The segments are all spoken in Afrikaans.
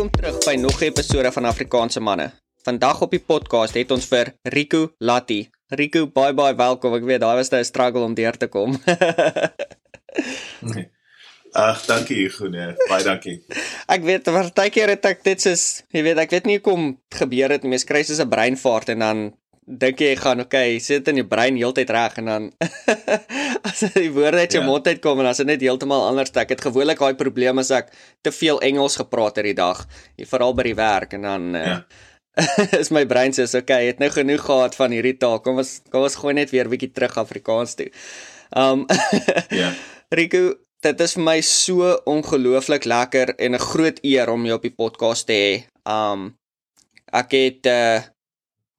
Welkom terug by nog 'n episode van Afrikaanse manne. Vandag op die podcast het ons vir Rico Latti. Rico, bye bye, welkom. Ek weet daai was 'n struggle om deur te kom. Ag, dankie Hugo, nee. Baie dankie. ek weet partykeer het ek dit soos, jy weet, ek weet nie hoekom gebeur het nie. Mens kry soos 'n breinvaart en dan dink jy gaan okay, sit in jou brein heeltyd reg en dan as die woorde uit jou ja. mond uitkom en as dit net heeltemal anders ek het gewoonlik daai probleem as ek te veel Engels gepraat het die dag, veral by die werk en dan uh, ja. is my brein sê okay, het nou genoeg gehad van hierdie taal. Kom ons kom ons gooi net weer 'n bietjie terug Afrikaans toe. Um Ja. Rico, dit is vir my so ongelooflik lekker en 'n groot eer om jou op die podcast te hê. Um ek het uh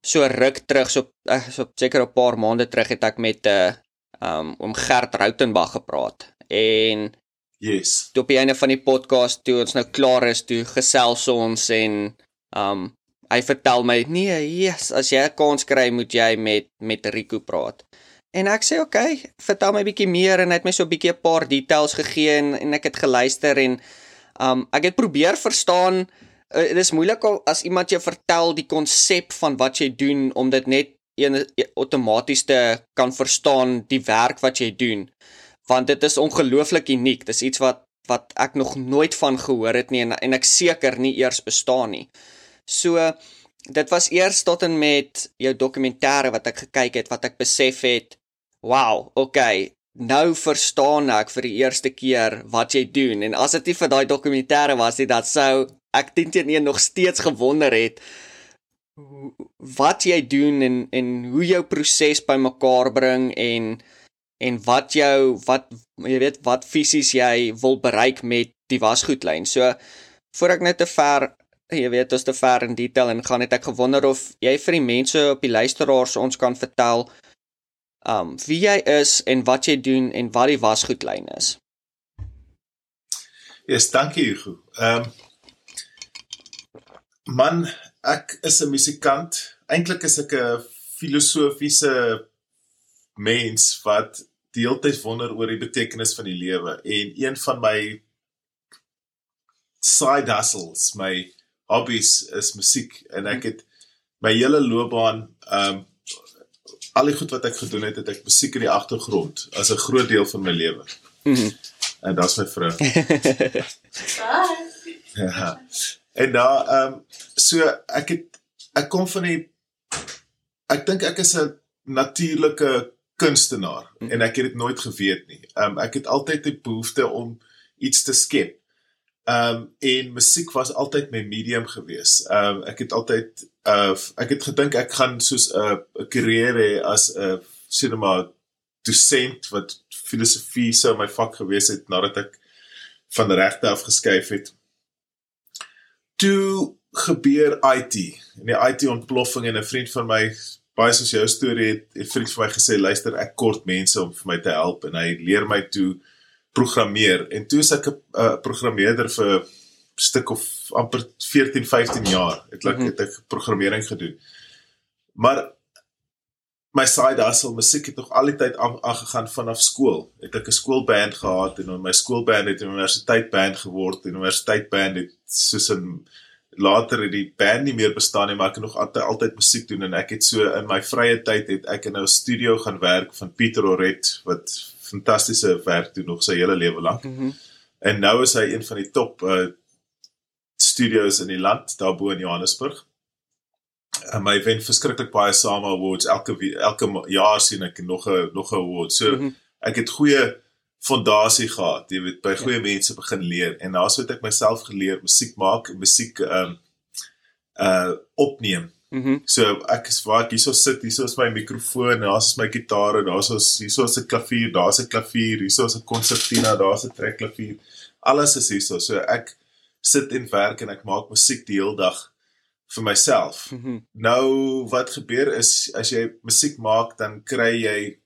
so ruk terug so eh, so seker 'n paar maande terug het ek met 'n uh, eh, um om Gert Rautenbach gepraat. En yes. toe op die einde van die podcast toe ons nou klaar is toe gesels ons en um hy vertel my nee yes as jy 'n kans kry moet jy met met Rico praat. En ek sê oké okay, vertel my bietjie meer en hy het my so 'n bietjie 'n paar details gegee en, en ek het geluister en um ek het probeer verstaan uh, dit is moeilik as iemand jou vertel die konsep van wat jy doen om dit net een outomaties te kan verstaan die werk wat jy doen. Want dit is ongelooflik uniek. Dis iets wat wat ek nog nooit van gehoor het nie en, en ek seker nie eers bestaan nie. So dit was eers tot en met jou dokumentêre wat ek gekyk het wat ek besef het wow okay nou verstaan ek vir die eerste keer wat jy doen en as dit nie vir daai dokumentêre was nie dat sou ek teen teen nog steeds gewonder het wat jy doen en en hoe jou proses bymekaar bring en en wat jou wat jy weet wat fisies jy wil bereik met die wasgoedlyn. So voor ek net te ver jy weet as te ver in detail en gaan het ek gewonder of jy vir die mense op die luisteraars ons kan vertel um wie jy is en wat jy doen en wat die wasgoedlyn is. Ja, yes, dankie Hugo. Ehm um, Man, ek is 'n musikant. Eintlik is ek 'n filosofiese mens wat deeltyd wonder oor die betekenis van die lewe en een van my side hustles, my hobbies is musiek en ek het my hele loopbaan ehm um, al die goed wat ek gedoen het, het ek musiek in die agtergrond as 'n groot deel van my lewe. Mm en dit's my vrou. Ja. En daar ehm um, so ek het ek kom van die ek dink ek is 'n natuurlike kunstenaar hm. en ek het dit nooit geweet nie. Ehm um, ek het altyd 'n behoefte om iets te skep. Ehm um, en musiek was altyd my medium gewees. Ehm um, ek het altyd uh ek het gedink ek gaan soos 'n uh, carrière hê as 'n uh, cinema dosent wat filosofie sou my vak gewees het nadat ek van regte af geskuif het. Toe gebeur IT en die IT ontploffing en 'n vriend van my baie soos jou storie het 'n vriend van my gesê luister ek kort mense om vir my te help. En hy leer my toe programmeer. En toe is ek 'n uh, programmeerder vir stuk of amper 14 15 jaar het ek mm -hmm. het ek programmering gedoen maar my side hustle musiek het nog al die tyd aangegaan vanaf skool het ek 'n skoolband gehad en my skoolband het 'n universiteitsband geword en universiteitsband het soos 'n later het die band nie meer bestaan nie, maar ek het nog altyd altyd musiek doen en ek het so in my vrye tyd het ek in 'n studio gaan werk van Pieter Oret wat fantastiese werk doen nog sy hele lewe lank. Mm -hmm. En nou is hy een van die top uh studios in die land daarbo in Johannesburg. En my wen verskriklik baie SAMA awards elke elke jaar sien ek nog 'n nog 'n award. So mm -hmm. ek het goeie fondasie gehad, jy weet, by goeie ja. mense begin leer en daar's wat ek myself geleer musiek maak, musiek ehm um, uh opneem. Mhm. Mm so ek is waar ek hierso sit, hierso is my mikrofoon, daar's my gitaar, daar's ons hierso is 'n klavier, daar's 'n klavier, hierso is 'n konsertina, daar's 'n trekklavier. Alles is hierso. So ek sit en werk en ek maak musiek die hele dag vir myself. Mm -hmm. Nou wat gebeur is as jy musiek maak, dan kry jy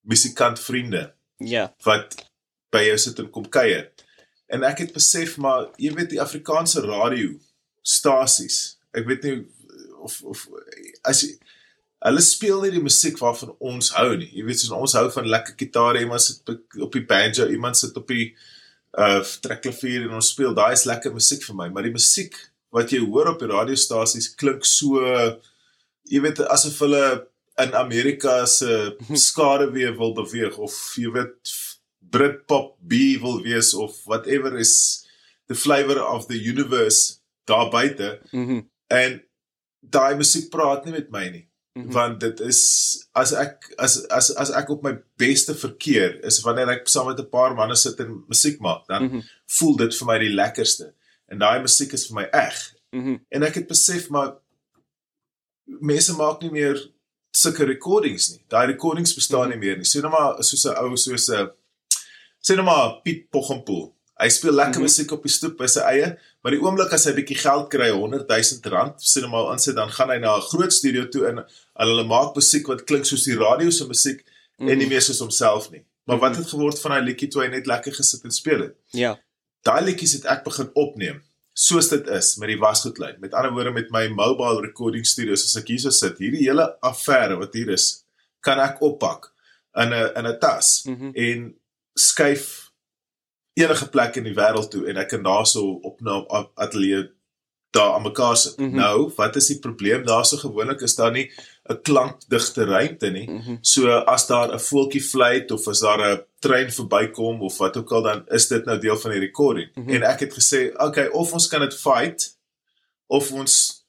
musikant vriende. Ja. Wat by jou sit en kom kuier. En ek het besef maar jy weet die Afrikaanse radio stasies. Ek weet nie of of as jy hulle speel nie die musiek waarvan ons hou nie. Jy weet soos ons hou van lekker gitaar, iemand sit op die banjo, iemand sit op die uh trekklavier en ons speel. Daai is lekker musiek vir my, maar die musiek wat jy hoor op die radiostasies klink so jy weet asof hulle in Amerika se skaduwee wil beweeg of jy weet Britpop B wil wees of whatever is the flavor of the universe daar buite. Mm en daai musiek praat nie met my nie. Mm -hmm. Want dit is as ek as as as ek op my beste verkeer is wanneer ek saam met 'n paar manne sit en musiek maak, dan mm -hmm. voel dit vir my die lekkerste. En daai musiek is vir my eg. Mm en ek het besef maar mense maak nie meer sulke recordings nie. Daai recordings bestaan mm -hmm. nie meer nie. So net maar soos 'n ou soos 'n sê net maar Piet Poggompoel. Hy speel lekker mm -hmm. musiek op die stoep by sy eie, maar die oomblik as hy 'n bietjie geld kry, 100 000 rand, sê net maar insit dan gaan hy na 'n groot studio toe en hulle maak musiek wat klink soos die radio se musiek mm -hmm. en nie meer soos homself nie. Maar wat het geword van daai liedjie toe hy net lekker gesit en speel het? Ja. Daai liedjies het ek begin opneem soos dit is met die wasgoedlyn. Met ander woorde met my mobile recording studios as ek hier so sit, hierdie hele affære wat hier is, kan ek oppak in 'n in 'n tas Mhm. en skuif enige plek in die wêreld toe en ek kan daarso op na ateljee daar aan mekaar sit. Mm Mhm. -hmm. Nou, wat is die probleem? Daarso gewoonlik is daar nie 'n klankdigte ruimte nie. Mm. -hmm. So as daar 'n voeltjie fluit of as daar 'n trein verbykom of wat ook al dan is dit nou deel van die recording. Mm. -hmm. En ek het gesê, okay, of ons kan dit fight of ons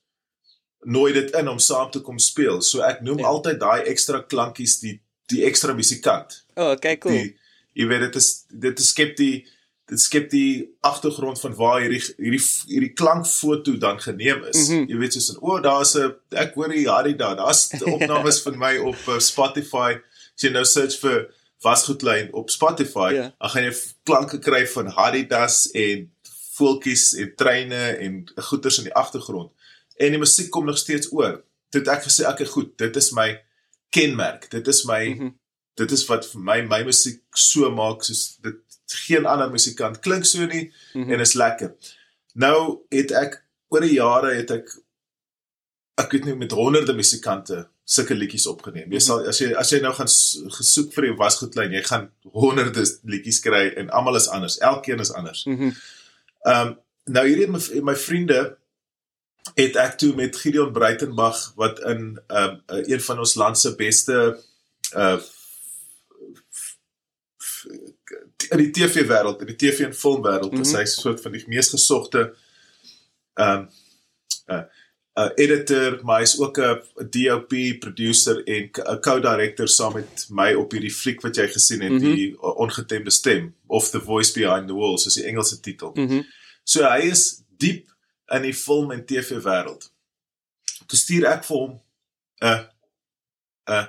nooi dit in om saam te kom speel. So ek noem Ja. altyd daai ekstra klankies die die ekstra musikant. O, oh, okay, cool. Die jy weet dit is dit is skep die dit skep die agtergrond van waar hierdie hierdie hierdie klankfoto dan geneem is. Mm. -hmm. Jy weet soos in o, daar's 'n ek hoor die Harry daar. Daar's opnames van my op uh, Spotify. As jy nou search vir wasgoedlyn op Spotify, Ja. dan gaan jy klanke kry van Harry das en voeltjies en treine en goeters in die agtergrond. En die musiek kom nog steeds oor. Het ek gesê, okay, goed, dit is my kenmerk. Dit is my mm. -hmm. dit is wat vir my my musiek so maak soos dit geen ander musikant klink so nie mm. -hmm. en is lekker. Nou het ek oor die jare het ek ek weet nie met honderde musikante sulke liedjies opgeneem. Jy sal as jy as jy nou gaan gesoek vir die wasgoedlyn, jy gaan honderde liedjies kry en almal is anders. Elkeen is anders. Mhm. Ehm um, nou hierdie my my vriende het ek toe met Gideon Breitenberg wat in ehm um, een van ons land se beste uh in die TV wêreld, in die TV en film wêreld, mm -hmm. is Mhm. hy soort van die mees gesogte ehm um, uh, uh editor, maar hy's ook 'n DOP producer en 'n co-director saam met my op hierdie fliek wat jy gesien het, mm. -hmm. die ongetemde stem of The Voice Behind the Walls, soos die Engelse titel. Mhm. So hy is diep in die film en TV wêreld. Toe stuur ek vir hom 'n 'n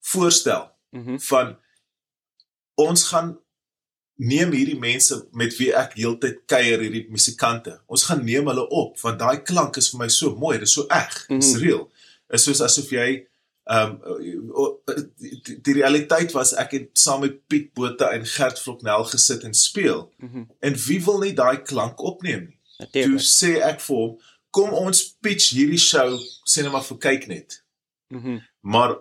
voorstel Mhm. van ons gaan neem hierdie mense met wie ek heeltyd kuier hierdie musikante. Ons gaan neem hulle op want daai klank is vir my so mooi, dit is so eg, dit is Mhm. Dit is soos asof jy ehm um, die, die realiteit was ek het saam met Piet Botha en Gert Vloknel gesit en speel. Mhm. En wie wil nie daai klank opneem nie? Toe Natuurlik. sê ek vir hom, kom ons pitch hierdie show sê net maar vir kyk net. Mhm. Maar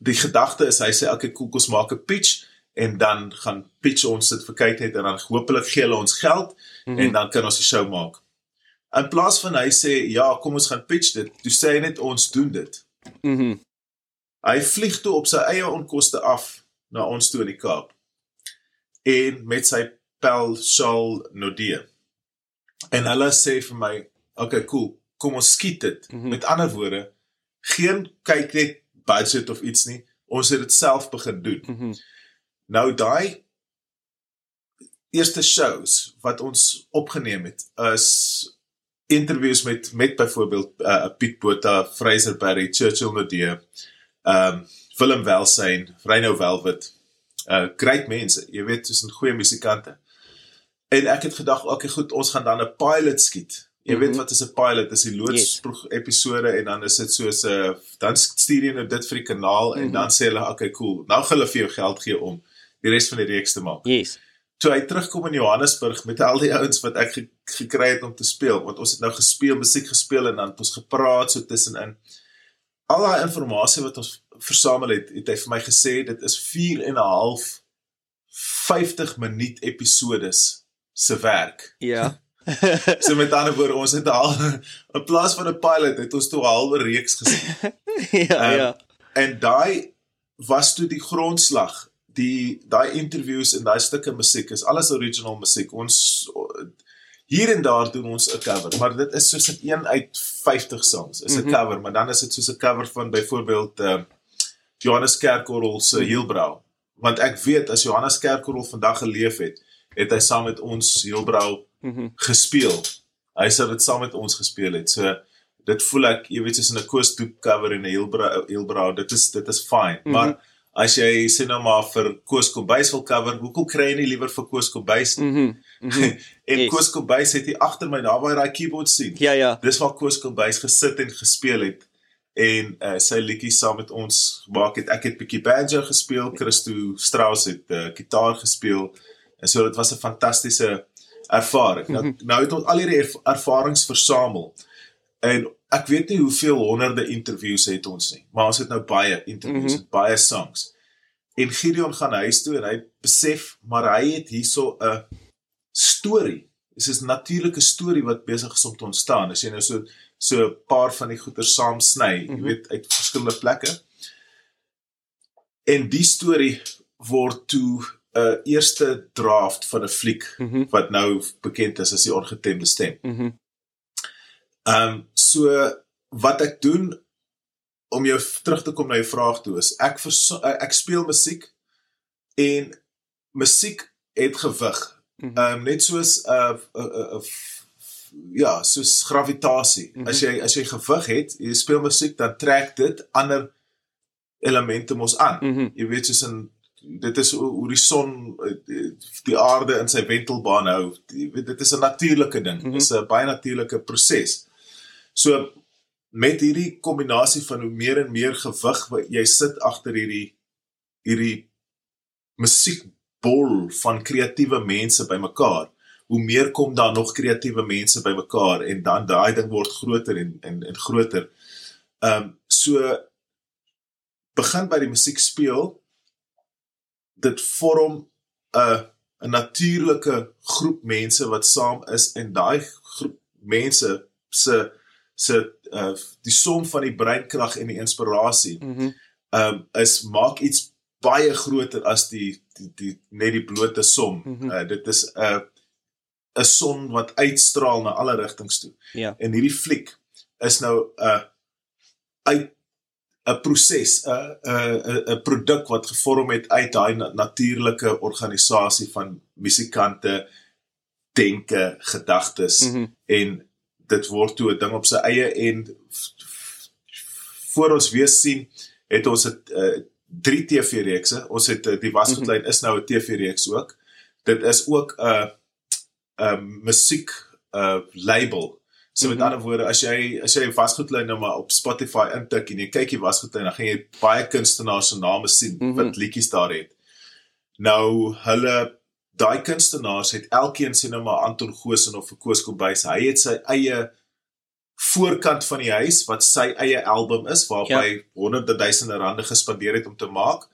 die gedagte is hy sê okay, cool, ons maak 'n pitch en dan gaan pitch ons dit vir kyk net en dan hopelik gee hulle ons geld Mhm. en dan kan ons die show maak. In plaas van hy sê ja, kom ons gaan pitch dit, toe sê hy net ons doen dit. Mhm. Hy vlieg toe op sy eie onkoste af na ons toe in die Kaap. En met sy pel Shaal Nodee. En hulle sê vir my, "Okay, cool, kom ons skiet dit." Mm. -hmm. Met ander woorde, geen kyk net budget of iets nie. Ons het dit self begin doen. Mhm. Nou daai eerste shows wat ons opgeneem het is interviews met met byvoorbeeld uh, Piet Botha, Fraser Berry, Churchill Nodee, ehm um, Willem Welsyn, Reyno Velvet. Uh great mense, jy weet, dis 'n goeie musikante. En ek het gedag, okay, goed, ons gaan dan 'n pilot skiet. Jy mm -hmm. weet Mhm. wat is 'n pilot? Dis die loods Yes. yes. episode en dan is dit soos 'n uh, dan stuur jy nou dit vir die kanaal mm -hmm. en dan sê hulle, okay, cool. Nou gaan hulle vir jou geld gee om die res van die reeks te maak. Yes. Toe hy terugkom in Johannesburg met al die ouens wat ek ge gekry het om te speel, want ons het nou gespeel, musiek gespeel en dan het ons gepraat so tussenin. Al daai inligting wat ons versamel het, het hy vir my gesê dit is 4 en 'n half 50 minuut episodes se werk. Ja. so met ander woorde, ons het al in plaas van 'n pilot het ons toe 'n halwe reeks gesien. ja, um, ja. En daai was toe die grondslag. Die daai interviews en daai stukke musiek is alles original musiek. Ons hier en daar doen ons 'n cover, maar dit is soos 'n een uit 50 songs. Is 'n mm -hmm. cover, maar dan is dit soos 'n cover van byvoorbeeld uh Johannes Kerkorrel se -hmm. Heelbrau. Want ek weet as Johannes Kerkorrel vandag geleef het, het hy saam met ons Heelbrau mm -hmm. gespeel. Hy sou dit saam met ons gespeel het. So dit voel ek, jy weet, soos 'n Koos Doep cover en 'n Heelbrau Heelbrau, dit is dit is fyn. Mm -hmm. Maar as jy sê nou maar vir Koos Kombuis wil cover, hoekom kry jy nie liewer vir Koos Kombuis nie? Mhm. Mm -hmm. en yes. Koos Kombuis het hier agter my daar waar hy daai keyboard sien. Ja ja. Dis waar Koos Kombuis gesit en gespeel het en uh, sy liedjies saam met ons gemaak het. Ek het bietjie banjo gespeel, Christo Strauss het uh, gitaar gespeel. En so dit was 'n fantastiese ervaring. Mm -hmm. Nou nou het ons al hierdie erv ervarings versamel. En ek weet nie hoeveel honderde interviews het ons nie, maar ons het nou baie interviews, mm -hmm. baie songs. En Gideon gaan huis toe en hy besef maar hy het hierso 'n storie. Dit is 'n natuurlike storie wat besig is om te ontstaan. As jy nou so so 'n paar van die goeie saam sny, mm -hmm. jy mhm. weet uit verskillende plekke. En die storie word toe 'n uh, eerste draft van 'n fliek mm -hmm. wat nou bekend is as die ongetemde stem. Mm Ehm um, so wat ek doen om jou terug te kom na jou vraag toe is ek ek speel musiek en musiek het gewig. Mhm. Ehm um, net soos 'n uh, uh, uh, ja, soos gravitasie. Mm -hmm. As jy as jy gewig het, jy speel musiek dan trek dit ander elemente mos aan. Mm -hmm. Jy weet soos 'n dit is hoe die son die aarde in sy wentelbaan hou. Dit is 'n natuurlike ding. Dit mm -hmm. is 'n baie natuurlike proses. So met hierdie kombinasie van hoe meer en meer gewig jy sit agter hierdie hierdie musiekbol van kreatiewe mense bymekaar, hoe meer kom daar nog kreatiewe mense bymekaar en dan daai ding word groter en en en groter. Ehm um, so begin by die musiek speel dit vorm 'n 'n natuurlike groep mense wat saam is en daai groep mense se se uh, die som van die breinkrag en die inspirasie. Mhm. Mm um is maak iets baie groter as die die, die net die blote som. Mm -hmm. uh, dit is 'n uh, 'n son wat uitstraal na alle rigtings toe. Ja. En hierdie fliek is nou 'n uh, uit 'n proses, 'n 'n 'n produk wat gevorm het uit daai natuurlike organisasie van musikante denke, gedagtes mm -hmm. en dit word toe 'n ding op sy eie en voor ons weer sien het ons het uh, drie TV-reekse. Ons het uh, die wasgoedlyn mm -hmm. is nou 'n TV-reeks ook. Dit is ook 'n uh, 'n uh, musiek 'n uh, label. So met mm -hmm. ander woorde, as jy as jy wasgoedlyn nou maar op Spotify intik en jy kyk die wasgoedlyn, dan gaan jy baie kunstenaars se name sien mm -hmm. wat liedjies daar het. Nou hulle daai kunstenaars het elkeen sien nou maar Anton Goosen of Koos Kombuis. Hy het sy eie voorkant van die huis wat sy eie album is waarop ja. hy honderde duisende rande gespandeer het om te maak.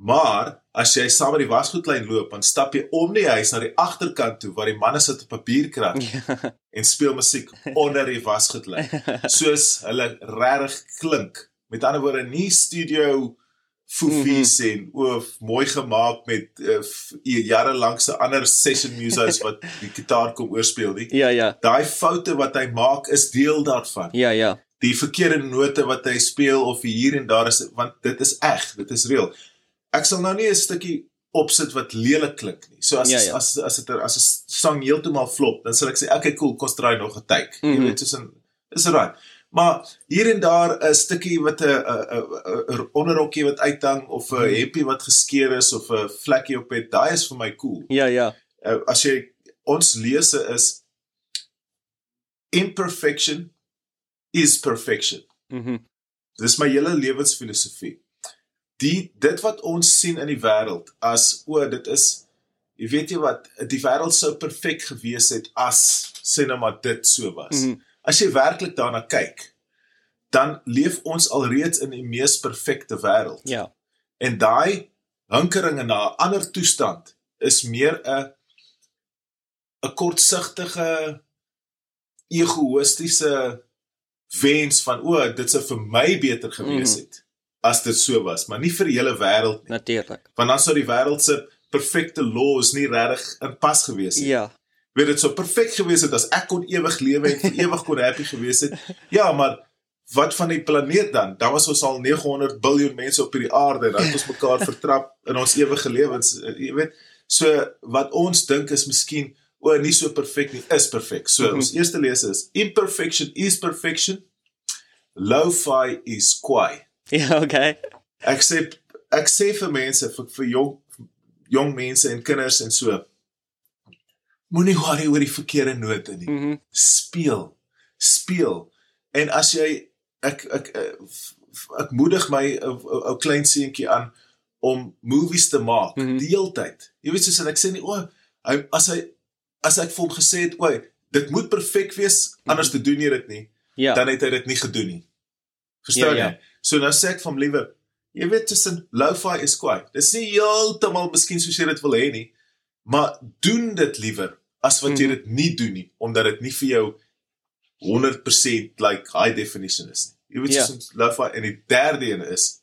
Maar as jy saam met die wasgoedlyn loop, dan stap jy om die huis na die agterkant toe waar die manne sit op 'n bierkrat ja. en speel musiek onder die wasgoedlyn. Soos hulle regtig klink. Met ander woorde, nie studio foofies mm -hmm. en o mooi gemaak met uh, jare lank se ander session musos wat die gitaar kom oorspeel nie. Ja ja. Daai foute wat hy maak is deel daarvan. Ja ja. Die verkeerde note wat hy speel of hier en daar is want dit is eg, dit is reël. Ek sal nou nie 'n stukkie opsit wat lelik klink nie. So as ja, ja. as as dit as 'n sang heeltemal flop, dan sal ek sê okay cool, kom straai nog 'n take. Mm -hmm. Jy mhm. weet soos 'n is right. Maar hier en daar 'n stukkie wat 'n onderrokkie wat uithang of 'n hmm. hempie wat geskeur is of 'n vlekkie op het, daai is vir my cool. Ja, ja. Uh, as jy ons lese is imperfection is perfection. Mhm. Mm Dis my hele lewensfilosofie. Die dit wat ons sien in die wêreld as o, dit is jy weet jy wat, die wêreld sou perfek gewees het as sê nou maar dit so was. Mm -hmm as jy werklik daarna kyk, dan leef ons alreeds in die mees perfekte wêreld. Ja. En daai hinkeringe na 'n ander toestand is meer 'n 'n kortsigtige egoïstiese wens van o, dit sou vir my beter gewees Mhm. het mm -hmm. as dit so was, maar nie vir die hele wêreld nie. Natuurlik. Want dan sou die wêreld se perfekte laws nie regtig in pas gewees het. Ja. Weet dit sou perfek gewees het as ek kon ewig lewe en vir ewig kon happy gewees het. Ja, maar wat van die planeet dan? Dan was ons al 900 miljard mense op hierdie aarde en dan het ons mekaar vertrap in ons ewige lewens. Eh, Jy weet, so wat ons dink is miskien o, nie so perfek nie, is perfek. So Mhm. ons eerste lese is imperfection is perfection. Lo-fi is kwai. Ja, okay. Ek sê ek sê vir mense vir vir jong jong mense en kinders en so moenie worry oor die verkeerde note nie. Mhm. Speel. Speel. En as jy ek ek ek, ek moedig my ou ou- ou klein seentjie aan om movies te maak Mhm. die hele tyd. Jy weet soos en ek sê nie o, hy as hy as ek vir hom gesê het, o, dit moet perfek wees anders te doen jy dit nie Ja. dan het hy dit nie gedoen nie. Verstaan Ja, jy? ja. So nou sê ek vir hom liewer, jy weet tussen lo-fi is kwai. Dis nie heeltemal miskien soos jy dit wil hê nie, maar doen dit liewer as wat jy Mhm. dit nie doen nie, omdat dit nie vir jou 100% like high definition is nie. Jy weet Ja. soos lo-fi en die derde een is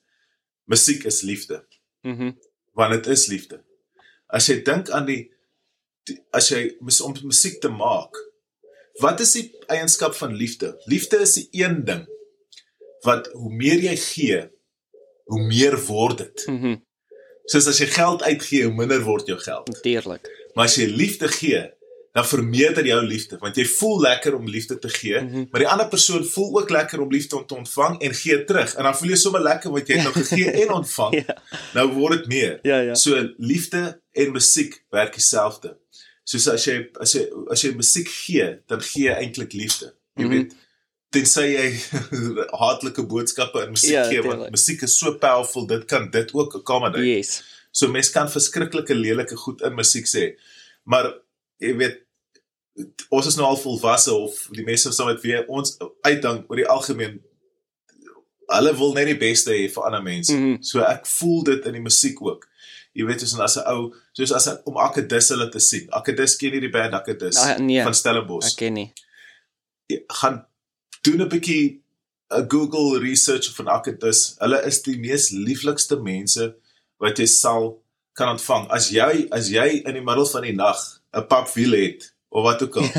musiek is liefde, Mhm. want dit is liefde. As jy dink aan die, die as jy mis om musiek te maak, wat is die eienskap van liefde? Liefde is die een ding wat hoe meer jy gee, hoe meer word dit. Mhm. Soos as jy geld uitgee, hoe minder word jou geld. Natuurlik. Maar as jy liefde gee, dan vermeerder jou liefde, want jy voel lekker om liefde te gee, Mhm. maar die ander persoon voel ook lekker om liefde te ontvang en gee terug. En dan voel jy sommer lekker want jy het nou gegee en ontvang. Ja. Nou word dit meer. Ja, ja. So liefde en musiek werk dieselfde. Soos as jy as jy as jy musiek gee, dan gee jy eintlik liefde. Jy Mhm. weet tensy jy haatlike boodskappe in musiek Ja, gee want tuurlik. musiek is so powerful, dit kan dit ook accommodate. Yes. So mense kan verskriklike lelike goed in musiek sê. Maar jy weet ons is nou al volwasse of die mense saam met wie ons uitdink oor die algemeen hulle wil net die beste hê vir ander mense. Mm. -hmm. So ek voel dit in die musiek ook. Jy weet soos as 'n ou soos as ek om Akedus hulle te sien. Akedus ken jy die band Akedus Ah, nee. van Stellenbosch. Ek ken nie. Jy gaan doen 'n bietjie 'n Google research van Akedus. Hulle is die mees lieflikste mense wat jy sal kan ontvang. As jy as jy in die middel van die nag 'n papwiel het of wat ook al.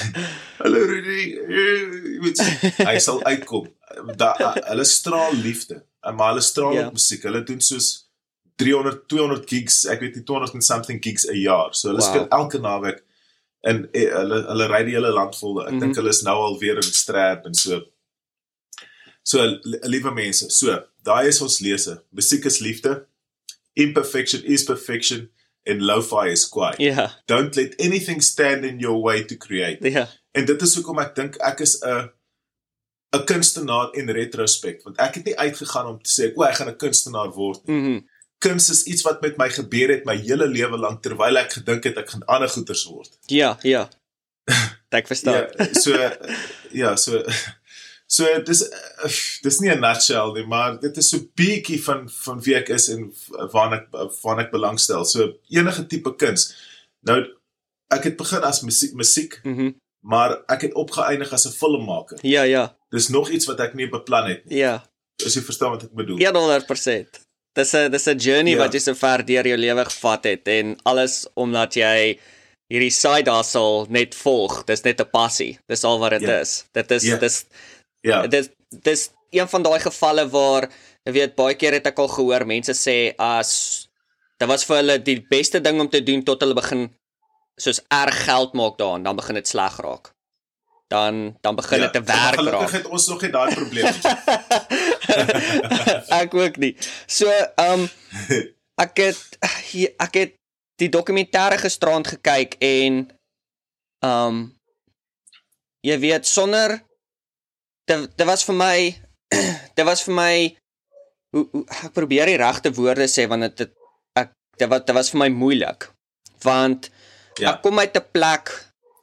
Hallo Rudy. eh, Jy weet hy sal uitkom. Da hulle straal liefde. Maar hulle straal Ja. ook musiek. Hulle doen soos 300 200 gigs, ek weet nie 200 and something gigs 'n jaar. So hulle Wow. speel elke naweek en eh, hulle hulle ry die hele land vol. Ek Mhm. dink hulle is nou al weer in Strap en so. So li- liewe mense, so daai is ons lese. Musiek is liefde. Imperfection is perfection en lo-fi is kwai. Ja. Don't let anything stand in your way to create. Ja. En dit is hoekom ek dink ek is 'n 'n kunstenaar in retrospect, want ek het nie uitgegaan om te sê, "O, ek gaan 'n kunstenaar word nie." Mhm. Kuns is iets wat met my gebeur het my hele lewe lank terwyl ek gedink het ek gaan ander goeters word. Ja, ja. Ek verstaan. Ja, so ja, so so dis eh, dis nie 'n nutshell nie, maar dit is so bietjie van van wie ek is en waarna ek waarna ek belangstel. So enige tipe kuns. Nou ek het begin as musiek musiek, Mhm. maar ek het opgeëindig as 'n filmmaker. Ja, ja. Dis nog iets wat ek nie beplan het nie. Ja. As jy verstaan wat ek bedoel. 100%. Dis 'n dis 'n journey Ja. wat jy so ver deur jou lewe gevat het en alles omdat jy hierdie side hustle net volg. Dis net 'n passie. Dis al wat dit Ja. is. Dit is Ja. dis Ja. dis dis een van daai gevalle waar jy weet baie keer het ek al gehoor mense sê as dit was vir hulle die beste ding om te doen tot hulle begin soos erg geld maak daaraan, dan begin dit sleg raak. Dan dan begin dit te maar werk Gelukkig raak. het ons nog nie daai probleem nie. ek ook nie. So, ehm um, ek het hier- ek het die dokumentêre gisterand gekyk en ehm um, jy weet sonder dit dit was vir my dit was vir my hoe, hoe ek probeer die regte woorde sê want dit ek dit was dit was vir my moeilik. Want Ja. ek kom uit 'n plek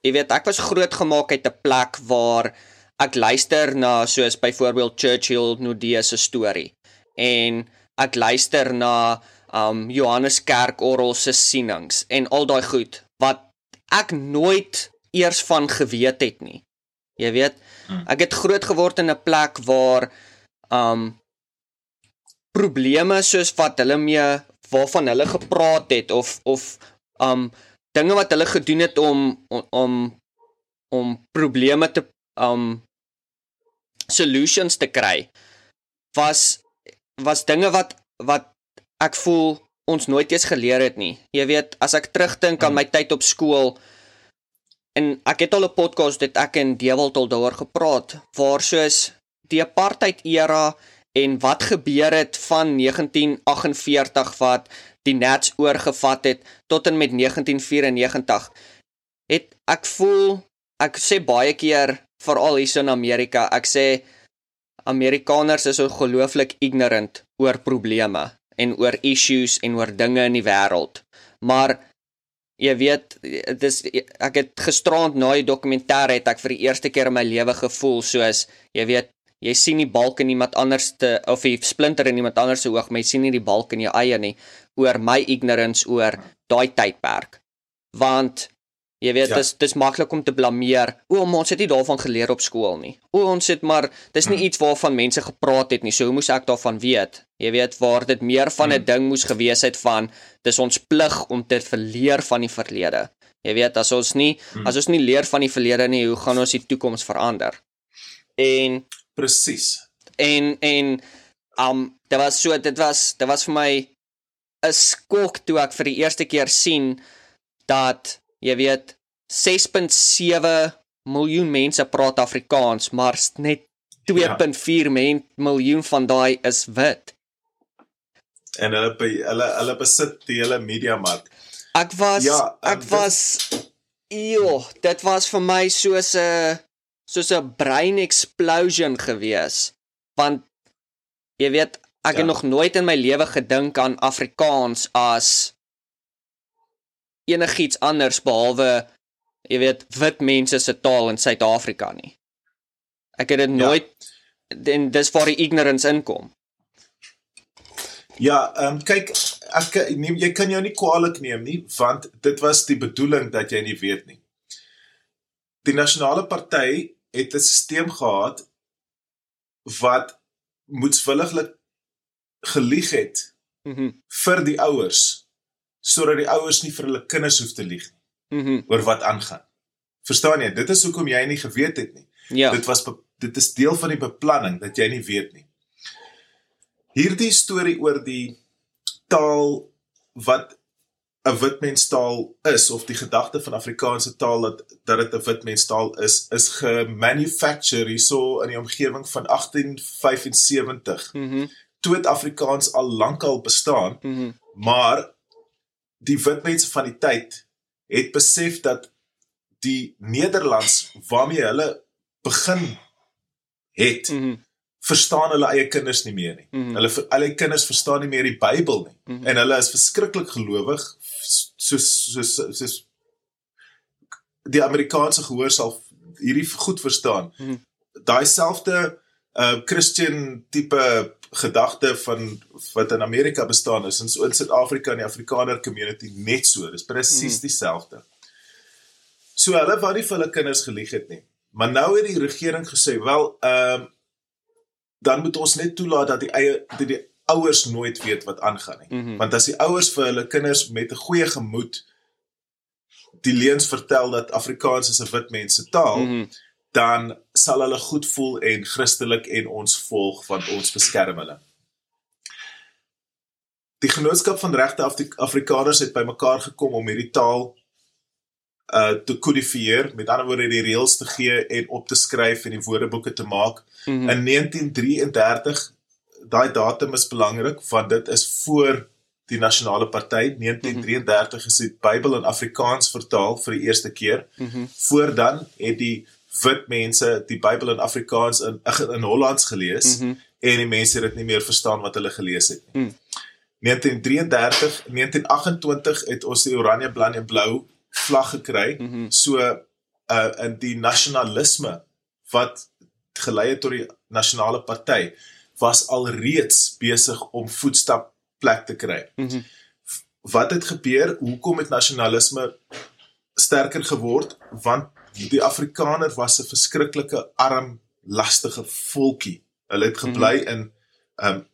jy weet ek was grootgemaak uit 'n plek waar ek luister na soos byvoorbeeld Churchill Nodee se storie en ek luister na um Johannes Kerk Orrel se sienings en al daai goed wat ek nooit eers van geweet het nie. Jy weet, ek het groot geword in 'n plek waar um probleme soos wat hulle mee waarvan hulle gepraat het of of um dinge wat hulle gedoen het om om om, om probleme te um solutions te kry was was dinge wat wat ek voel ons nooit eens geleer het nie. Jy weet, as ek terugdink aan my tyd op skool en ek het al 'n podcast dit ek en Dewald daaroor gepraat waar soos die apartheid era en wat gebeur het van 1948 wat die Nats oorgevat het tot en met 1994 het ek voel ek sê baie keer veral hier in Amerika ek sê Amerikaners is ongelooflik ignorant oor probleme en oor issues en oor dinge in die wêreld. Maar jy weet, dit is ek het gisterand na die dokumentêr het ek vir die eerste keer in my lewe gevoel soos jy weet, jy sien die balk in iemand anders te of die splinter in iemand anders se oog, maar jy sien nie die balk in jou eie nie oor my ignorance oor daai tydperk. Want Jy weet ja. dis dis maklik om te blameer. O, ons het nie daarvan geleer op skool nie. O, ons het maar dis nie hmm. iets waarvan mense gepraat het nie. So hoe moes ek daarvan weet? Jy weet waar dit meer van 'n hmm. ding moes gewees het van dis ons plig om te verleer van die verlede. Jy weet as ons nie hmm. as ons nie leer van die verlede nie, hoe gaan ons die toekoms verander? En presies. En en um dit was so dit was dit was vir my 'n skok toe ek vir die eerste keer sien dat jy weet 6.7 miljoen mense praat Afrikaans, maar net 2.4 ja. miljoen van daai is wit. En hulle hulle hulle besit die hele media mark. Ek was ja, ek dit, was ew, dit was vir my soos 'n soos 'n brain explosion gewees. Want jy weet, ek ja. het nog nooit in my lewe gedink aan Afrikaans as enigiets anders behalwe jy weet wit mense se taal in Suid-Afrika nie. Ek het dit ja. nooit en dis waar die ignorance inkom. Ja, ehm um, kyk ek neem jy kan jou nie kwaliek neem nie want dit was die bedoeling dat jy nie weet nie. Die nasionale party het 'n stelsel gehad wat moetswilliglik gelieg het mm -hmm. vir die ouers sodat die ouers nie vir hulle kinders hoef te lieg nie. Mhm. Mm oor wat aangaan. Verstaan jy? Dit is hoekom jy nie geweet het nie. Ja. Dit was dit is deel van die beplanning dat jy nie weet nie. Hierdie storie oor die taal wat 'n witmenstaal is of die gedagte van Afrikaanse taal dat dat dit 'n witmenstaal is is gemanufacture hierso in die omgewing van 1875. Mhm. Mm toe het Afrikaans al lankal bestaan. Mm maar die wit mense van die tyd het besef dat die Nederlands waarmee hulle begin het mm -hmm. verstaan hulle eie kinders nie meer nie. Mm -hmm. Hulle hulle kinders verstaan nie meer die Bybel nie mm -hmm. en hulle is verskriklik gelowig soos soos soos die Amerikaanse gehoor sal hierdie goed verstaan. Mm -hmm. Daai selfde uh Christian tipe gedagte van wat in Amerika bestaan is in so in Suid-Afrika en die Afrikaner community net so. Dis presies hmm. dieselfde. So hulle wou nie vir hulle kinders gelieg het nie. Maar nou het die regering gesê, wel, ehm uh, dan moet ons net toelaat dat die eie die, die ouers nooit weet wat aangaan nie. Mm -hmm. Want as die ouers vir hulle kinders met 'n goeie gemoed die leuns vertel dat Afrikaans is 'n wit mens se taal, mm -hmm dan sal hulle goed voel en Christelik en ons volg want ons beskerm hulle. Die genootskap van regte Afrikaners het bymekaar gekom om hierdie taal uh te kodifieer, met ander woorde die reëls te gee en op te skryf en die woordeboeke te maak. Mm -hmm. In 1933 daai datum is belangrik want dit is voor die nasionale party 1933 mhm. is die Bybel in Afrikaans vertaal vir die eerste keer. Mm -hmm. Voor dan het die wit mense die Bybel in Afrikaans in in Hollands gelees mm -hmm. en die mense het dit nie meer verstaan wat hulle gelees het nie. Mm. 1933, 1928 het ons die oranje, blou en blou vlag gekry. Mm -hmm. So uh in die nasionalisme wat gelei het tot die nasionale party was alreeds besig om voetstap plek te kry. Mm -hmm. Wat het gebeur? Hoekom het nasionalisme sterker geword? Want die Afrikaner was 'n verskriklike arm, lastige volkie. Hulle het gebly mm -hmm. in um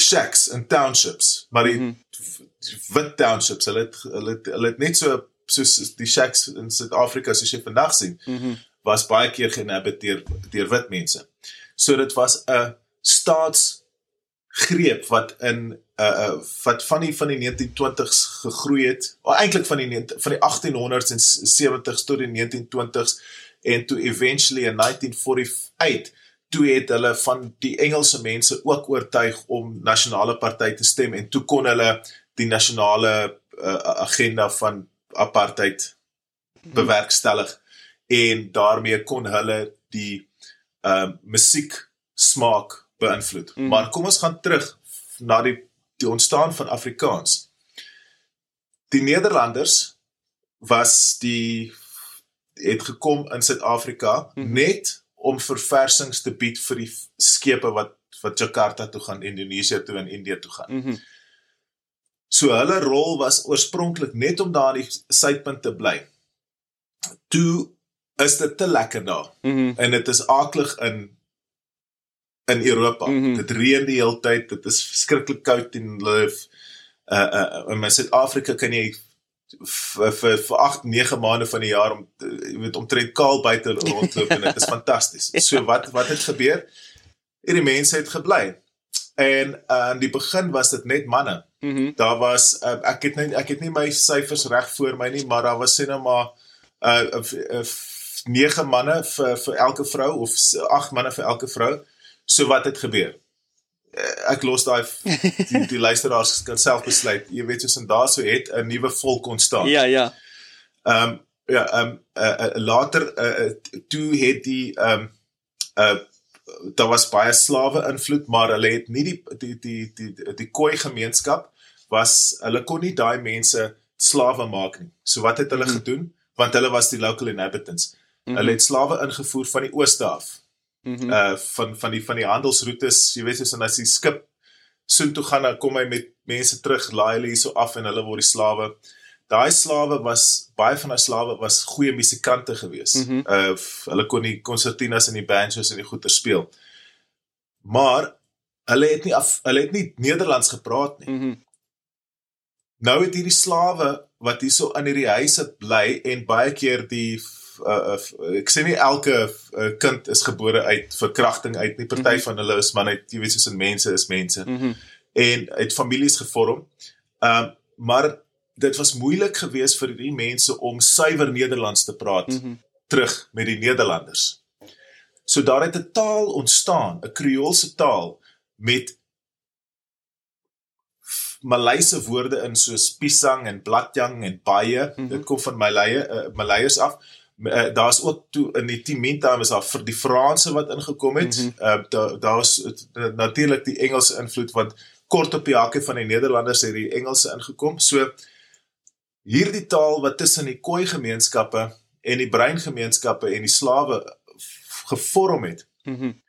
shacks in townships, maar die mm -hmm. wit townships, hulle het hulle het, hulle het net so soos die shacks in Suid-Afrika soos jy vandag sien, mm -hmm. was baie keer geïnhabiteer deur wit mense. So dit was 'n staatsgreep wat in uh wat van die van die 1920s gegroei het. Of eintlik van die van die 1800s en 70s tot die 1920s en toe eventually in 1948 toe het hulle van die Engelse mense ook oortuig om nasionale party te stem en toe kon hulle die nasionale uh, agenda van apartheid bewerkstellig en daarmee kon hulle die uh musiek smaak beïnvloed. Mm. Maar kom ons gaan terug na die die ontstaan van Afrikaans. Die Nederlanders was die het gekom in Suid-Afrika mm -hmm. net om verversings te bied vir die skepe wat wat Jakarta toe gaan, Indonesië toe en Indië toe gaan. Mm -hmm. So hulle rol was oorspronklik net om daar in die suidpunt te bly. Toe is dit te lekker daar. Mm -hmm. En dit is aaklig in in Europa. Mm -hmm. Dit reën die hele tyd. Dit is verskriklik koud en hulle uh uh in Suid-Afrika kan jy vir vir vir 8 9 maande van die jaar om jy weet omtrent kaal buite rondloop en dit is fantasties. So wat wat het gebeur? Hierdie mense het gebly. En uh, in die begin was dit net manne. Mm -hmm. Daar was uh, ek het net ek het nie my syfers reg voor my nie, maar daar was sê nou maar uh, uh, uh 9 manne vir vir elke vrou of 8 manne vir elke vrou. So wat het gebeur? Eh, ek los daai die, die luisteraars kan self besluit. Jy weet soos en daarso het 'n nuwe volk ontstaan. Ja, ja. Ehm um, ja, ehm um, uh, uh, later uh, toe het die ehm um, uh daar was baie slawe invloed, maar hulle het nie die die die die die, die koi gemeenskap was hulle kon nie daai mense slawe maak nie. So wat het hulle mm gedoen? Want hulle was die local inhabitants. Mm. Hulle het slawe ingevoer van die ooste af. Mm -hmm. uh van van die van die handelsroetes, jy weet soos as die skip soontoe gaan dan kom hy met mense terug laai hulle hierso af en hulle word die slawe. Daai slawe was baie van daai slawe was goeie musikante geweest. Mm -hmm. Uh hulle kon die konsertinas en die banjos en die goeie speel. Maar hulle het nie af, hulle het nie Nederlands gepraat nie. Mm -hmm. Nou het hierdie slawe wat hierso in hierdie huise bly en baie keer die uh, uh, ek sê nie elke uh, kind is gebore uit verkrachting uit nie. Party mm -hmm. van hulle is maar net jy weet soos in mense is mense. Mm -hmm. En het families gevorm. Ehm uh, maar dit was moeilik geweest vir die mense om suiwer Nederlands te praat mm -hmm. terug met die Nederlanders. So daar het 'n taal ontstaan, 'n Kreoolse taal met Malayse woorde in soos pisang en bladjang en baie. Mm -hmm. Dit kom van Malaye, uh, Malayers af uh, daar's ook toe in die Timenta was daar vir die Franse wat ingekom het. Mm -hmm. uh, daar daar's natuurlik die Engelse invloed wat kort op die hakke van die Nederlanders het die Engelse ingekom. So hierdie taal wat tussen die Khoi gemeenskappe en die Bruin gemeenskappe en die slawe gevorm het. Mm -hmm.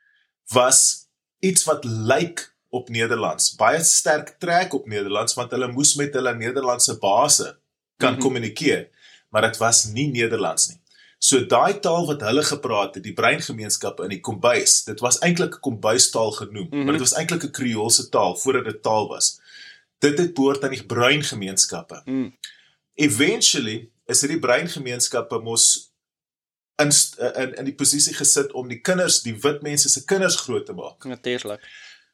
was iets wat lyk op Nederlands. Baie sterk trek op Nederlands want hulle moes met hulle Nederlandse base kan mm -hmm. kommunikeer, maar dit was nie Nederlands nie. So daai taal wat hulle gepraat het, die breingemeenskappe in die kombuis, dit was eintlik 'n kombuistaal genoem, mm -hmm. maar dit was eintlik 'n Kreoolse taal voordat dit taal was. Dit het behoort aan die breingemeenskappe. Mm. Eventually is hierdie breingemeenskappe mos in in in die posisie gesit om die kinders, die wit mense se kinders groot te maak. Natuurlik.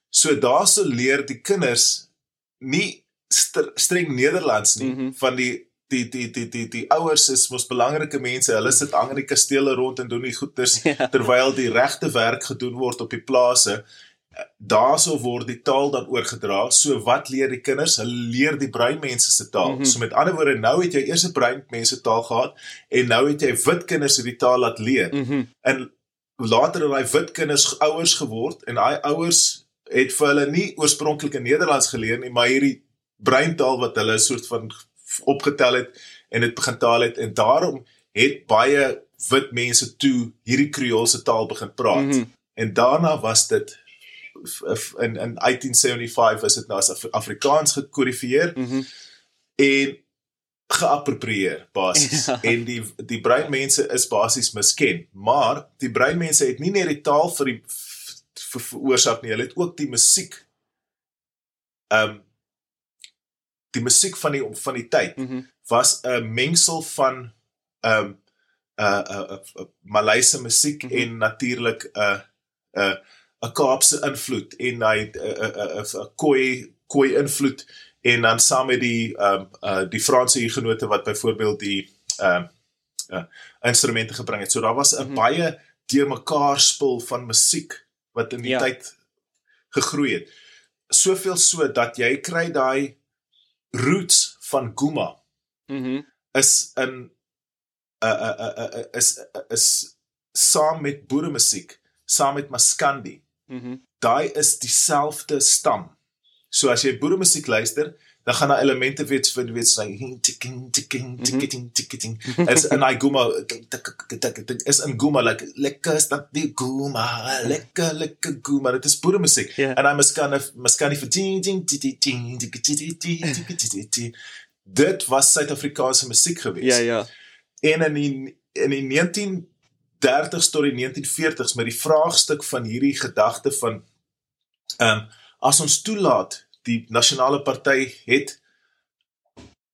So daarso leer die kinders nie streng Nederlands nie mm -hmm. van die die die die die die ouers is mos belangrike mense. Hulle sit aan die kastele rond en doen die goeders ja. terwyl die regte werk gedoen word op die plase. Daarso word die taal dan oorgedra. So wat leer die kinders? Hulle leer die bruin mense se taal. Mm -hmm. So met ander woorde, nou het jy eers 'n bruin mense taal gehad en nou het jy wit kinders hierdie taal laat leer. Mm -hmm. En later het daai wit kinders ouers geword en daai ouers het vir hulle nie oorspronklik in Nederlands geleer nie, maar hierdie breintaal wat hulle 'n soort van opgetel het en dit begin taal het en daarom het baie wit mense toe hierdie Kreoolse taal begin praat. Mm -hmm. En daarna was dit in in 1875 was dit nou as Afrikaans gekodifieer. Mm -hmm. En geapproprieer basies Ja. en die die breinmense is basies misken maar die breinmense het nie net die taal vir die veroorsaak nie hulle het ook die musiek ehm um, die musiek van die van die tyd Mhm. was 'n mengsel van ehm um, 'n uh, 'n uh, uh, uh, Maleise musiek mm. -hmm. en natuurlik 'n uh, 'n uh, 'n Kaapse invloed en hy 'n 'n 'n Khoi Khoi invloed en dan saam met die ehm um, uh, die Franse hiergenote wat byvoorbeeld die ehm uh, uh, instrumente gebring het. So daar was 'n mm. -hmm. baie deurmekaar spul van musiek wat in die ja. tyd gegroei het. Soveel so dat jy kry daai roots van Guma Mhm. is in uh, uh, uh, uh, is is saam met boeremusiek, saam met Maskandi. Mhm. Daai is dieselfde stam. So as jy boeremusiek luister, dan gaan daar elemente weet van weet sy ticking ticking ticking ticking as en I Guma is in Guma like lekker is dat die Guma lekker lekker Guma dit is boere musiek en hy miskien miskien vir ding ding ding ding ding ding ding dit was Suid-Afrikaanse musiek gewees ja ja en in die, in die 1930s tot die 1940s met die vraagstuk van hierdie gedagte van ehm um, as ons toelaat die nasionale party het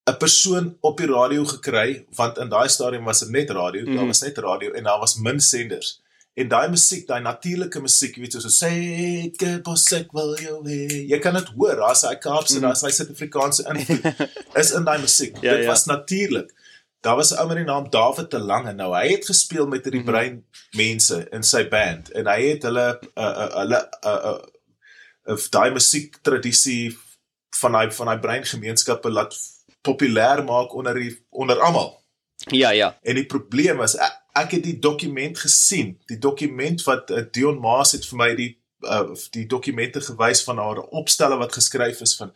'n persoon op die radio gekry want in daai stadium was dit net radio, mm daar Mhm. was net radio en daar was min senders. En daai musiek, daai natuurlike musiek, jy weet soos sê ek posek wil jou hê. Jy kan dit hoor, daar's hy Kaapse, Mhm. daar's hy Suid-Afrikaanse invloed is in daai musiek. Ja, Dit ja. was natuurlik. Daar was 'n ou met die naam David de Lange. Nou hy het gespeel met hierdie Mhm. brein mense in sy band en hy het hulle uh, uh, hulle uh, uh, of daai musiek tradisie van daai van daai breingemeenskappe laat populêr maak onder die onder almal. Ja, ja. En die probleem is ek, ek het die dokument gesien, die dokument wat uh, Dion Maas het vir my die uh, die dokumente gewys van haar opstelle wat geskryf is van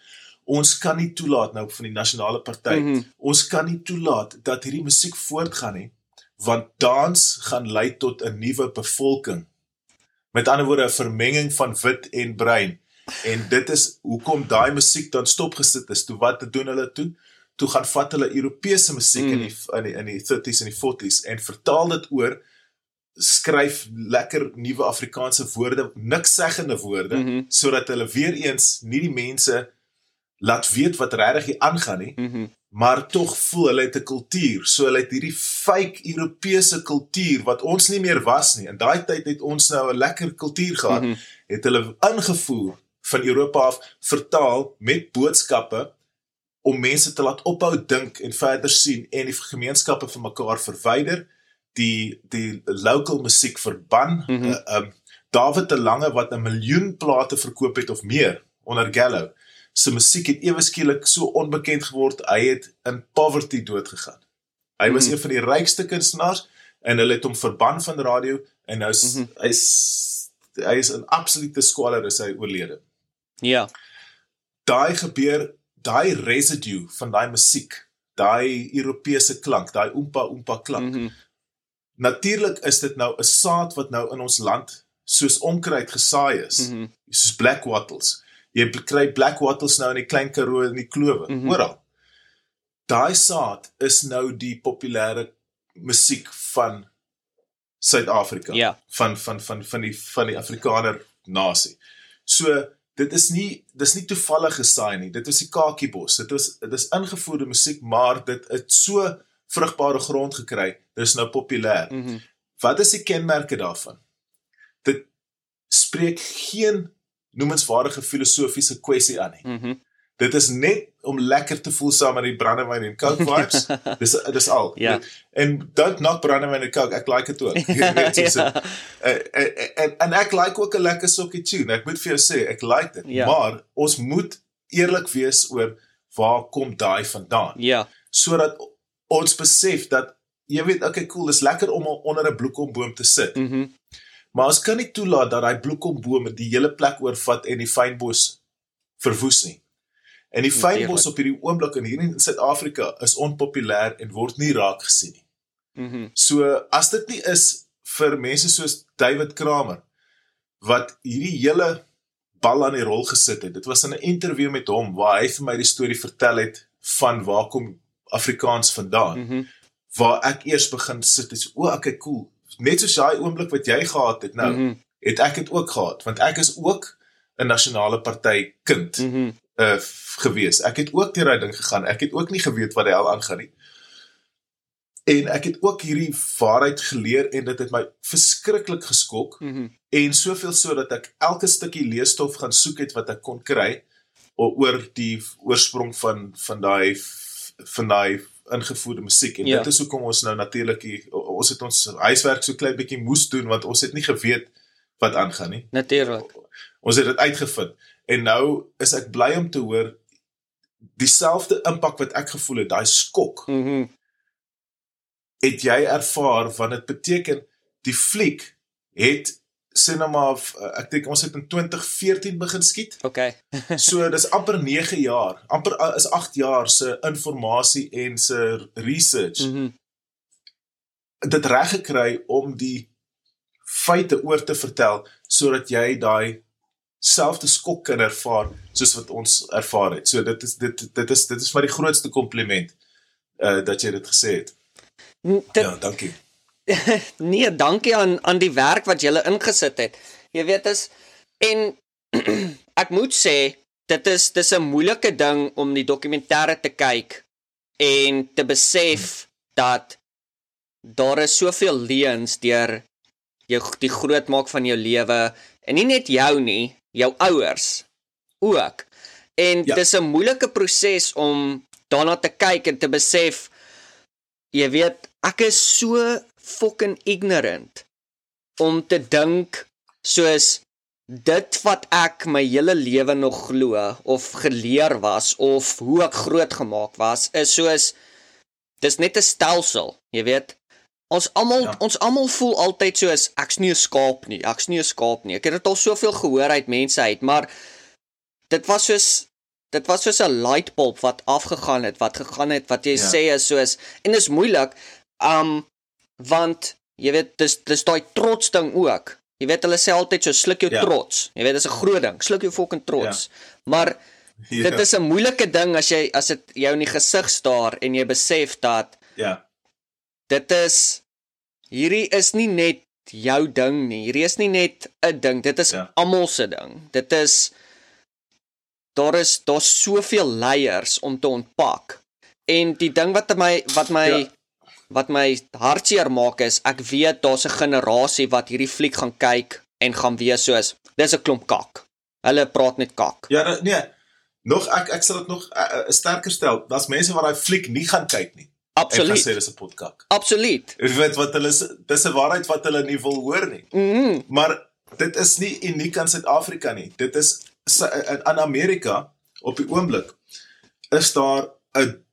ons kan nie toelaat nou van die nasionale party. Mm. -hmm. Ons kan nie toelaat dat hierdie musiek voortgaan nie, want dans gaan lei tot 'n nuwe bevolking. Met ander woorde 'n vermenging van wit en bruin. En dit is hoekom daai musiek dan stopgesit is. Toe wat doen hulle toe? Toe gaan vat hulle Europese musiek mm. in die in die in die 30s en die 40s en vertaal dit oor skryf lekker nuwe Afrikaanse woorde, niks seggende woorde mm. -hmm. sodat hulle weer eens nie die mense laat weet wat regtig hier aangaan nie, Mhm. Maar tog voel hulle het 'n kultuur. So hulle het hierdie fake Europese kultuur wat ons nie meer was nie. In daai tyd het ons nou 'n lekker kultuur gehad. Mm. -hmm. Het hulle ingevoer van Europa af, vertaal met boodskappe om mense te laat ophou dink en verder sien en die gemeenskappe van mekaar verwyder, die die local musiek verban. Mm -hmm. uh, um, David de Lange wat 'n miljoen plate verkoop het of meer onder Gallo. Sy musiek het ewe skielik so onbekend geword, hy het in poverty doodgegaan. Hy was Mhm. een van die rykste kunstenaars en hulle het hom verban van radio en nou is Mhm. hy's hy is 'n absolute squalor is hy oorlede. Ja. Daai gebeur, daai residue van daai musiek, daai Europese klank, daai oompa oompa klank. Mhm. Natuurlik is dit nou 'n saad wat nou in ons land soos onkruid gesaai is, Mhm. soos black wattles. Jy kry black wattles nou in die klein Karoo en die klowe, mm. -hmm. oral. Daai saad is nou die populêre musiek van Suid-Afrika, Ja. van van van van die van die Afrikaner nasie. So dit is nie dis nie toevallig gesaai nie. Dit is die kakiebos. Dit is dit is ingevoerde musiek, maar dit het so vrugbare grond gekry. Dit is nou populêr. Mhm. Wat is die kenmerke daarvan? Dit spreek geen noemenswaardige filosofiese kwessie aan nie. Mhm. Dit is net om lekker te voel saam met die brandewyn en coke vibes. dis dis al. Ja. En don't knock brandewyn en coke. Ek like dit ook. Weet soos Ja. En en- en en ek like ook 'n lekker sokkie tune. Ek moet vir jou sê, ek like dit. Ja. Maar ons moet eerlik wees oor waar kom daai vandaan Ja. sodat ons besef dat jy weet okay cool dis lekker om onder 'n bloekomboom te sit Mhm. Maar ons kan nie toelaat dat daai bloekomboom die hele plek oorvat en die fynbos verwoes nie en die fynbos op hierdie oomblik in hier in Suid-Afrika is onpopulêr en word nie raak gesien nie Mhm. so as dit nie is vir mense soos David Kramer wat hierdie hele bal aan die rol gesit het dit was in 'n onderhoud met hom waar hy vir my die storie vertel het van waar kom Afrikaans vandaan. Mhm. Mm waar ek eers begin sit is o, okay, cool. Net soos daai oomblik wat jy gehad het nou, mm. -hmm. het ek dit ook gehad want ek is ook 'n nasionale party kind mm. -hmm. uh gewees. Ek het ook deur daai ding gegaan. Ek het ook nie geweet wat die hel aangaan nie. En ek het ook hierdie waarheid geleer en dit het my verskriklik geskok Mhm. en soveel so dat ek elke stukkie leesstof gaan soek het wat ek kon kry oor die oorsprong van van daai van daai ingevoerde musiek en Ja. dit is hoekom ons nou natuurlik ons het ons huiswerk so klein bietjie moes doen want ons het nie geweet wat aangaan nie. Natuurlik. Ons het dit uitgevind en nou is ek bly om te hoor dieselfde impak wat ek gevoel het, daai skok Mhm. het jy ervaar want dit beteken die fliek het sê nou maar eh, ek dink ons het in 2014 begin skiet. Okay. So dis amper 9 jaar, amper uh, is 8 jaar se informasie en se research. Mm dit reg gekry om die feite oor te vertel sodat jy daai selfde skok kan ervaar soos wat ons ervaar het. So dit is dit dit is dit is maar die grootste kompliment uh dat jy dit gesê het. Dit Ja, dankie. nee, dankie aan aan die werk wat julle ingesit het. Jy weet is en ek moet sê dit is dis 'n moeilike ding om die dokumentêre te kyk en te besef dat daar is soveel leuns deur jou die grootmaak van jou lewe en nie net jou nie, jou ouers ook. En Ja. ja. dis 'n moeilike proses om daarna te kyk en te besef jy weet, ek is so fucking ignorant om te dink soos dit wat ek my hele lewe nog glo of geleer was of hoe ek grootgemaak was is soos dis net 'n stelsel, jy weet. Ons almal Ja. ons almal voel altyd soos ek's nie 'n skaap nie, ek's nie 'n skaap nie. Ek het dit al soveel gehoor uit mense uit, maar dit was soos dit was soos 'n lightbulb wat afgegaan het, wat gegaan het wat jy Ja. ja. sê is soos en dis moeilik um want jy weet dis dis daai trots ding ook. Jy weet hulle sê altyd so sluk jou Ja. trots. Jy weet dis 'n groot ding, sluk jou fucking trots. Ja. Maar Ja. dit is 'n moeilike ding as jy as dit jou in die gesig staar en jy besef dat ja. dit is hierdie is nie net jou ding nie. Hierdie is nie net 'n ding. Dit is Ja. almal se ding. Dit is daar is daar's soveel leiers om te ontpak. En die ding wat my wat my Ja. Wat my hartseer maak is ek weet daar's 'n generasie wat hierdie fliek gaan kyk en gaan wees soos dis 'n klomp kak. Hulle praat net kak. Ja, da- nee. Nog ek ek sal dit nog uh, sterker stel. Daar's mense wat daai fliek nie gaan kyk nie. En gaan sê Absoluut. dis 'n potkak. Absoluut. Jy weet wat hulle dis 'n waarheid wat hulle nie wil hoor nie. Mhm. Maar dit is nie uniek aan Suid-Afrika nie. Dit is in aan Amerika op die oomblik is daar 'n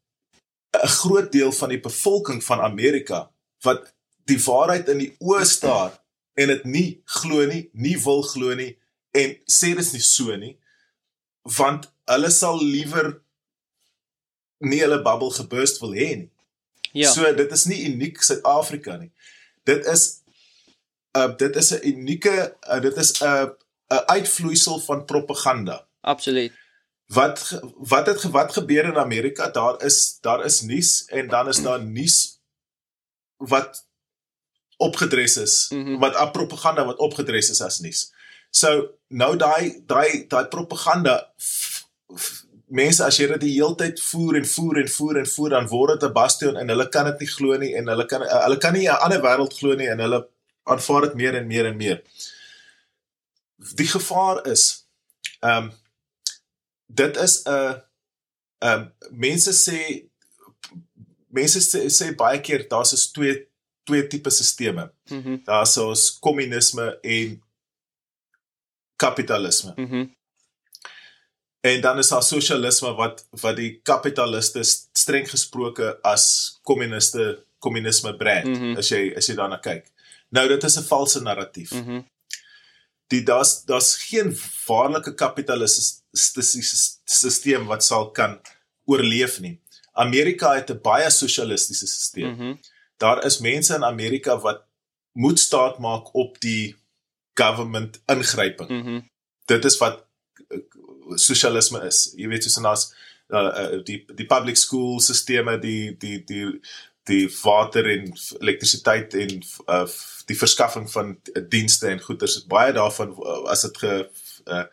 'n groot deel van die bevolking van Amerika wat die waarheid in die oë staar en dit nie glo nie, nie wil glo nie en sê dit is nie so nie want hulle sal liewer nie hulle bubbel geburst wil hê nie. Ja. So dit is nie uniek Suid-Afrika nie. Dit is uh dit is 'n unieke uh, dit is 'n 'n uitvloeisel van propaganda. Absoluut. Wat wat het wat gebeur in Amerika? Daar is daar is nuus en dan is daar nuus wat opgedres is, mm. -hmm. wat propaganda wat opgedres is as nuus. So nou daai daai daai propaganda f, f, mense as jy dit die heeltyd voer en voer en voer en voer dan word dit 'n bastion en hulle kan dit nie glo nie en hulle kan uh, hulle kan nie 'n ander wêreld glo nie en hulle aanvaar dit meer en meer en meer. Die gevaar is ehm um, dit is 'n ehm um, mense sê mense sê, sê baie keer daar's is twee twee tipe stelsels. Mhm. Daar's ons kommunisme en kapitalisme. Mhm. En dan is daar sosialisme wat wat die kapitaliste streng gesproke as kommuniste kommunisme brand mm. -hmm. as jy as jy daarna kyk. Nou dit is 'n valse narratief. Mm. -hmm. Die daar's daar's geen waarlike kapitalistiese stelsel wat sal kan oorleef nie. Amerika het 'n baie sosialistiese stelsel. Mm. -hmm. Daar is mense in Amerika wat moet staat maak op die government ingryping. Mm Mhm. dit is wat eh, sosialisme is. Jy weet soos daar's uh, uh die die public school sisteme die die die die water en elektrisiteit en uh die verskaffing van dienste en goederes baie daarvan uh, as dit ge uh,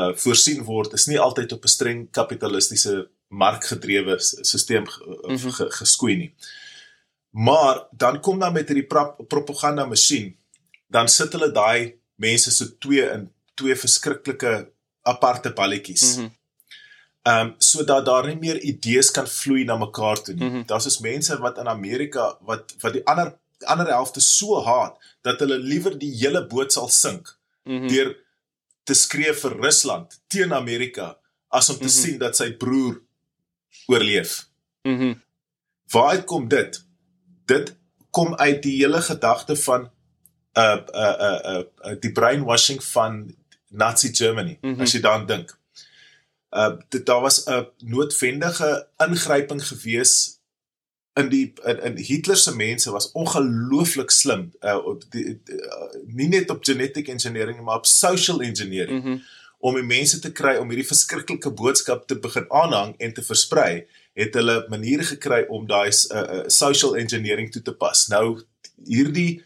uh voorsien word is nie altyd op 'n streng kapitalistiese markgedrewe stelsel mm -hmm. geskoei nie. Maar dan kom dan met hierdie propaganda masjien, dan sit hulle daai mense so twee in twee verskriklike aparte balletjies. Mm -hmm. Ehm um, sodat daar nie meer idees kan vloei na mekaar toe nie. Mm -hmm. Daar's is mense wat in Amerika wat wat die ander ander helfte so haat dat hulle liewer die hele boot sal sink mm -hmm. deur te skree vir Rusland teen Amerika as om te mm -hmm. sien dat sy broer oorleef. Mhm. Mm Waar kom dit? Dit kom uit die hele gedagte van uh uh uh uh die brainwashing van Nazi Germany mm -hmm. as jy daaraan dink. Uh dit daar was 'n noodwendige ingryping gewees in die in, in Hitler se mense was ongelooflik slim uh die, die, uh, nie net op genetic engineering maar op social engineering. Mm -hmm om die mense te kry om hierdie verskriklike boodskap te begin aanhang en te versprei, het hulle maniere gekry om daai uh, uh, social engineering toe te pas. Nou hierdie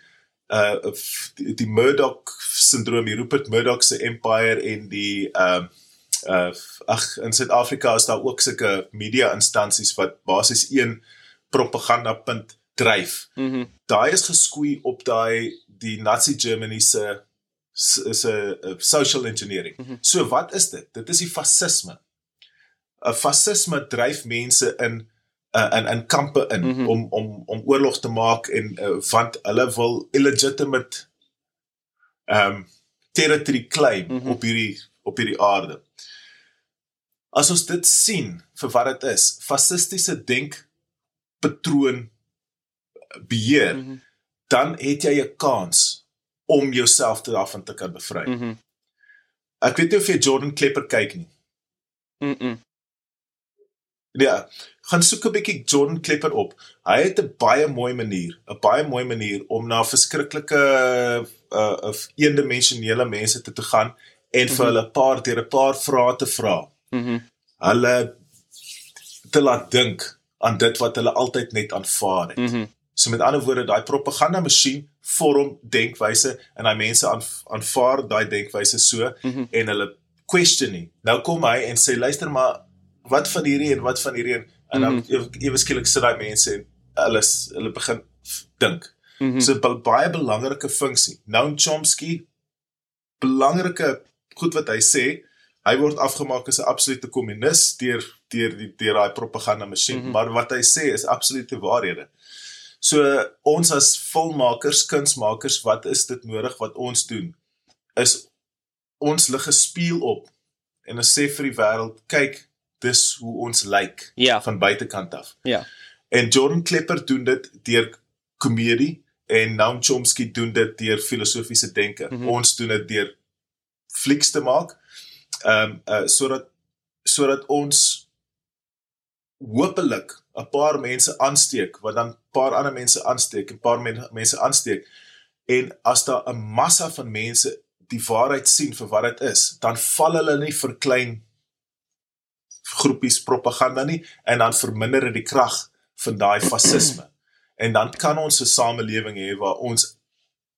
uh die, die Murdoch syndroom, die Rupert Murdoch se empire en die ehm uh, uh ag in Suid-Afrika is daar ook sulke media instansies wat basies een propaganda punt dryf. Mm daai is geskoei op daai die Nazi Germany se is 'n social engineering. Mm -hmm. So wat is dit? Dit is die fasisme. 'n Fasisme dryf mense in uh, in in kampe in mm -hmm. om om om oorlog te maak en uh, want hulle wil illegitimate um territory claim mm -hmm. op hierdie op hierdie aarde. As ons dit sien vir wat dit is, fasistiese denk patroon beheer, mm -hmm. dan het jy 'n kans om jouself te daarvan te kan bevry. Mhm. Mm ek weet nie of jy Jordan Klepper kyk nie. Mhm. Mm ja, gaan soek 'n bietjie Jordan Klepper op. Hy het 'n baie mooi manier, 'n baie mooi manier om na verskriklike uh of eendimensionele mense te te gaan en vir mm -hmm. hulle 'n paar deur 'n paar vrae te vra. Mm hulle te laat dink aan dit wat hulle altyd net aanvaar het. Mm So met ander woorde, daai propaganda masjien vorm denkwyse en hy mense aanvaar daai denkwyse so mm -hmm. en hulle question nie. Nou kom hy en sê luister maar wat van hierdie en wat van hierdie en, en dan mm -hmm. ewe skielik sit daai mense en hulle hulle begin dink. Mm -hmm. So baie belangrike funksie. Noam Chomsky belangrike goed wat hy sê, hy word afgemaak as 'n absolute kommunis deur deur die deur daai propaganda masjien, mm -hmm. maar wat hy sê is absolute waarhede. So ons as filmmakers, kunsmakers, wat is dit nodig wat ons doen? Is ons lig 'n spieël op en ons sê vir die wêreld, kyk, dis hoe ons lyk ja. van buitekant af. Ja. En Jordan Klepper doen dit deur komedie en Noam Chomsky doen dit deur filosofiese denke. Mm -hmm. Ons doen dit deur flieks te maak. Ehm um, uh sodat sodat ons hopelik 'n paar mense aansteek wat dan 'n paar ander mense aansteek en 'n paar men, mense aansteek. En as daar 'n massa van mense die waarheid sien vir wat dit is dan val hulle nie vir klein groepies propaganda nie en dan verminder dit die krag van daai fasisme en dan kan ons 'n samelewing hê waar ons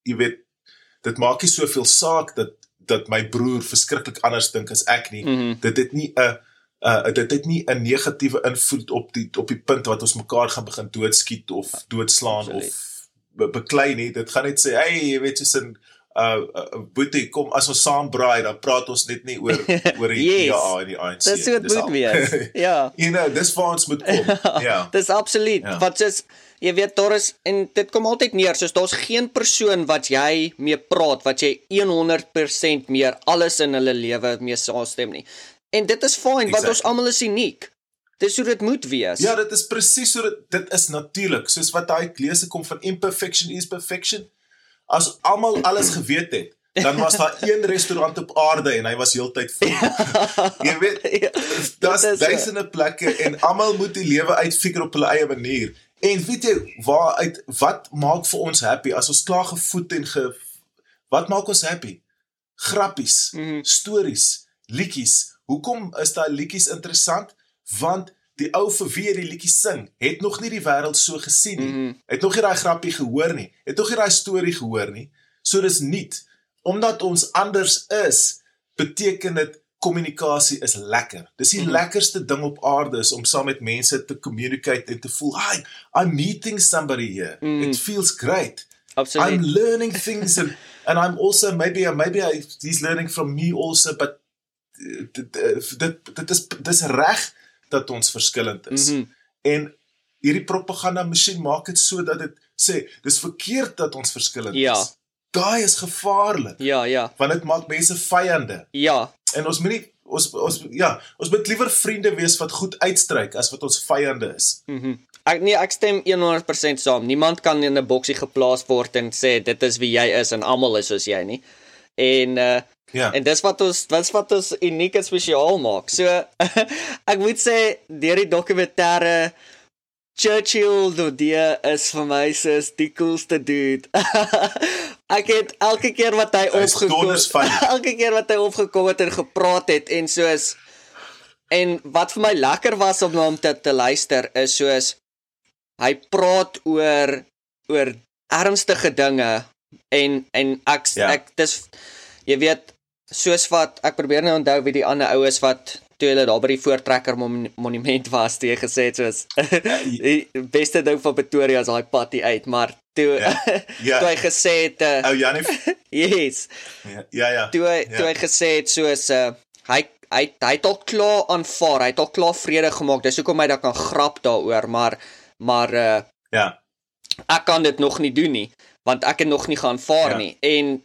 jy weet dit maak nie soveel saak dat dat my broer verskriklik anders dink as ek nie mm -hmm. dit het nie 'n uh dit het nie 'n negatiewe invloed op die op die punt wat ons mekaar gaan begin doodskiet of doodslaan Absoluut. of be beklei nie dit gaan net sê hey jy weet jy's in uh, uh boetie kom as ons saam braai dan praat ons net nie oor oor die yes. ja en die ANC dis wat moet wees ja you know dis waar ons moet kom ja dis absoluut ja. wat is jy weet daar is en dit kom altyd neer soos daar's geen persoon wat jy mee praat wat jy 100% meer alles in hulle lewe mee saamstem nie En dit is fyn want ons almal is uniek. Dis hoe dit moet wees. Ja, dit is presies so dit dit is natuurlik. Soos wat daai lese kom van imperfection is perfection. As almal alles geweet het, dan was daar een restaurant op aarde en hy was heeltyd vol. Jy weet, ja, daar's duisende plekke en almal moet die lewe uitfigure op hulle eie manier. En weet jy waar uit wat maak vir ons happy as ons klaar gevoed en ge wat maak ons happy? Grappies, mm -hmm. stories, liedjies, Hoekom is daai liedjies interessant? want die ou vir wie hy die liedjie sing, het nog nie die wêreld so gesien nie. Mhm. Het nog nie daai grappie gehoor nie. Het nog nie daai storie gehoor nie. So dis nuut. Omdat ons anders is, beteken dit kommunikasie is lekker. Dis die Mhm. lekkerste ding op aarde is om saam met mense te communicate en te voel, "Hi, I'm meeting somebody here. Mm. It feels great. Absoluut. I'm learning things and and I'm also maybe maybe I, he's learning from me also but uh, dit dit dit is dis reg dat ons verskillend is. Mhm. En hierdie propaganda masjien maak dit so dat dit sê dis verkeerd dat ons verskillend Ja. is. Daai is gevaarlik Ja, ja. want dit maak mense vyande. Ja, En ons moenie ons ons ja, ons moet liewer vriende wees wat goed uitstryk as wat ons vyande is. Mhm. Ek nee, ek stem 100% saam. Niemand kan in 'n boksie geplaas word en sê dit is wie jy is en almal is soos jy nie. En uh Ja. en dis wat ons dis wat ons uniek en spesiaal maak. So ek moet sê deur die dokumentêre Churchill Dodie is vir my soos die coolste dude. ek het elke keer wat hy opgekom funny. elke keer wat hy opgekom het en gepraat het en soos en wat vir my lekker was om na hom te, te luister is soos hy praat oor oor ernstige dinge en en ek Ja. ek dis jy weet soos wat ek probeer nou onthou wie die ander oues wat toe hulle daar by die voortrekker mon monument was, toe gesê het soos die beste ding van Pretoria is daai patty uit, maar toe Ja. Ja. toe hy gesê het uh, Ou Janie yes, ja, ja ja. toe hy, Ja. toe hy gesê het soos uh, hy hy hy het al klaar aanvaar, hy het al klaar vrede gemaak. Dis hoekom hy dan kan grap daaroor, maar maar uh, Ja. ek kan dit nog nie doen nie want ek het nog nie gaan vaar Ja. nie en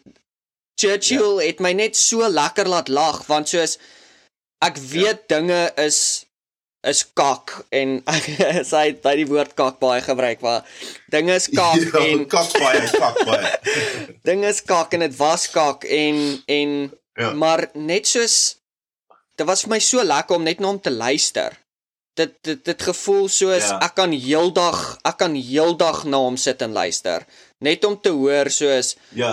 Churchill ja. het my net so lekker laat lag want soos ek weet ja. dinge is is kak en sy het by die woord kak baie gebruik maar dinge is kak ja, en kak baie, kak baie. dinge is kak en dit was kak en en Ja. maar net soos dit was vir my so lekker om net na hom te luister dit dit dit gevoel soos Ja. ja. ek kan heeldag ek kan heeldag na hom sit en luister net om te hoor soos Ja.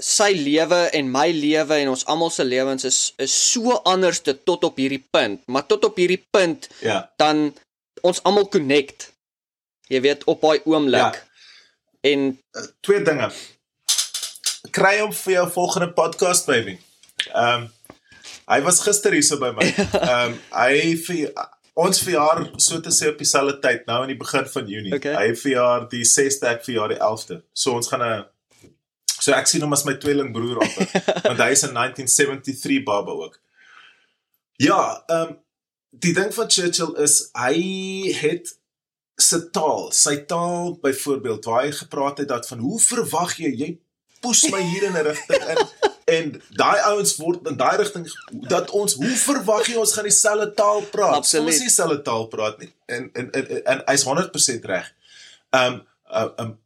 Sy lewe en my lewe en ons almal se lewens is is so anders te tot op hierdie punt maar tot op hierdie punt Ja. dan ons almal connect jy weet op daai oomblik Ja. en Twee dinge. Kry hom vir jou volgende podcast baby. Ehm um, hy was gister hier so by my. Ehm um, hy vir ons verjaar so te sê op dieselfde tyd nou in die begin van Junie. Okay. Hy verjaar die 6de ek verjaar die 11de. So ons gaan 'n So ek sien hom as my tweelingbroer op want hy is 'n 1973 baba ook. Ja, ehm um, die ding van Churchill is hy het sy taal, sy taal byvoorbeeld waar hy gepraat het dat van hoe verwag jy jy poes my hier in 'n rigting in en daai ouens word in daai rigting dat ons hoe verwag jy ons gaan dieselfde taal praat? Absoluut. Ons nie dieselfde taal praat nie. En en en, en, en hy's 100% reg. Um uh, um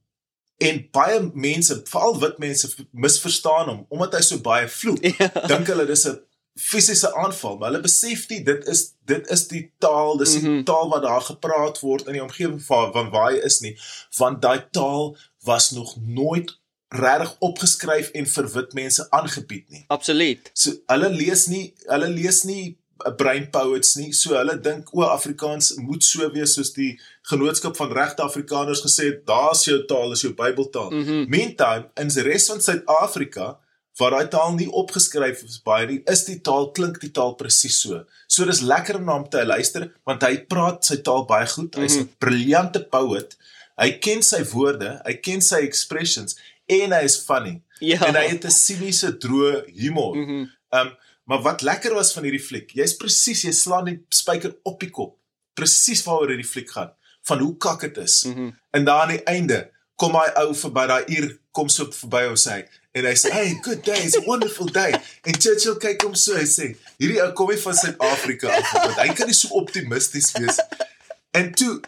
en baie mense, veral wit mense misverstaan hom omdat hy so baie vloek. ja, Dink hulle dis 'n fisiese aanval, maar hulle besef nie dit is dit is die taal, dis die mm. -hmm. taal wat daar gepraat word in die omgewing van van waar hy is nie, want daai taal was nog nooit regtig opgeskryf en vir wit mense aangebied nie. absoluut So hulle lees nie hulle lees nie brain poets nie. So hulle dink o Afrikaans moet so wees soos die genootskap van regte Afrikaners gesê het, daar's jou taal, is jou Bybeltaal. Mm Meantime in die res van Suid-Afrika waar daai taal nie opgeskryf is baie nie, is die taal klink die taal presies so. So dis lekker om na hom te luister want hy praat sy taal baie goed. Hy's 'n briljante poet. Hy ken sy woorde, hy ken sy expressions en hy is funny. ja En hy het 'n siniese droë humor. Mhm. Ehm um, maar wat lekker was van hierdie fliek, jy's presies, jy slaan die spyker op die kop. Presies waaroor hierdie fliek gaan, van hoe kak dit is. Mhm. En daar aan die einde kom hy ou verby daai uur kom so verby hom sê hy, en hy sê, "Hey, good day, it's a wonderful day." En Churchill kyk hom so, hy sê, "Hierdie ou kom nie van Suid-Afrika af, want hy kan nie so optimisties wees." En toe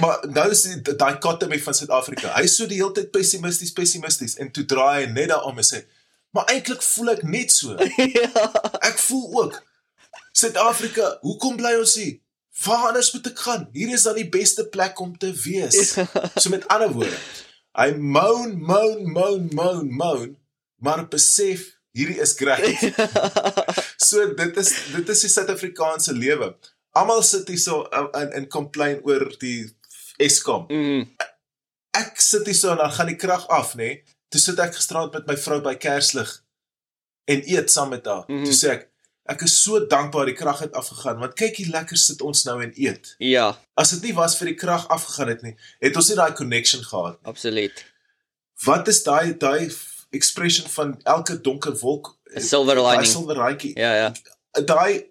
maar nou is daai kattermy van Suid-Afrika. Hy's so die hele tyd pessimisties, pessimisties en toe draai hy net daarom en sê, "Maar eintlik voel ek net so." ja Ek voel ook Suid-Afrika, hoekom bly ons hier? Waar anders moet ek gaan? Hier is dan die beste plek om te wees. So met ander woorde, hy moan, moan, moan, moan, moan, maar besef hierdie is great. So dit is dit is die Suid-Afrikaanse lewe. Almal sit hier so in in complain oor die Eskom. Mm. Ek sit hier so en dan gaan die krag af, nê? Nee? Toe sit ek gisteraand met my vrou by Kerslig en eet saam met haar. Mm Mhm. -hmm. Toe sê ek ek is so dankbaar die krag het afgegaan want kyk hoe lekker sit ons nou en eet. Ja, As dit nie was vir die krag afgegaan het nie, het ons nie daai connection gehad nie. absoluut. Wat is daai daai expression van elke donker wolk 'n Silver lining. silwer randjie. Ja, ja. Daai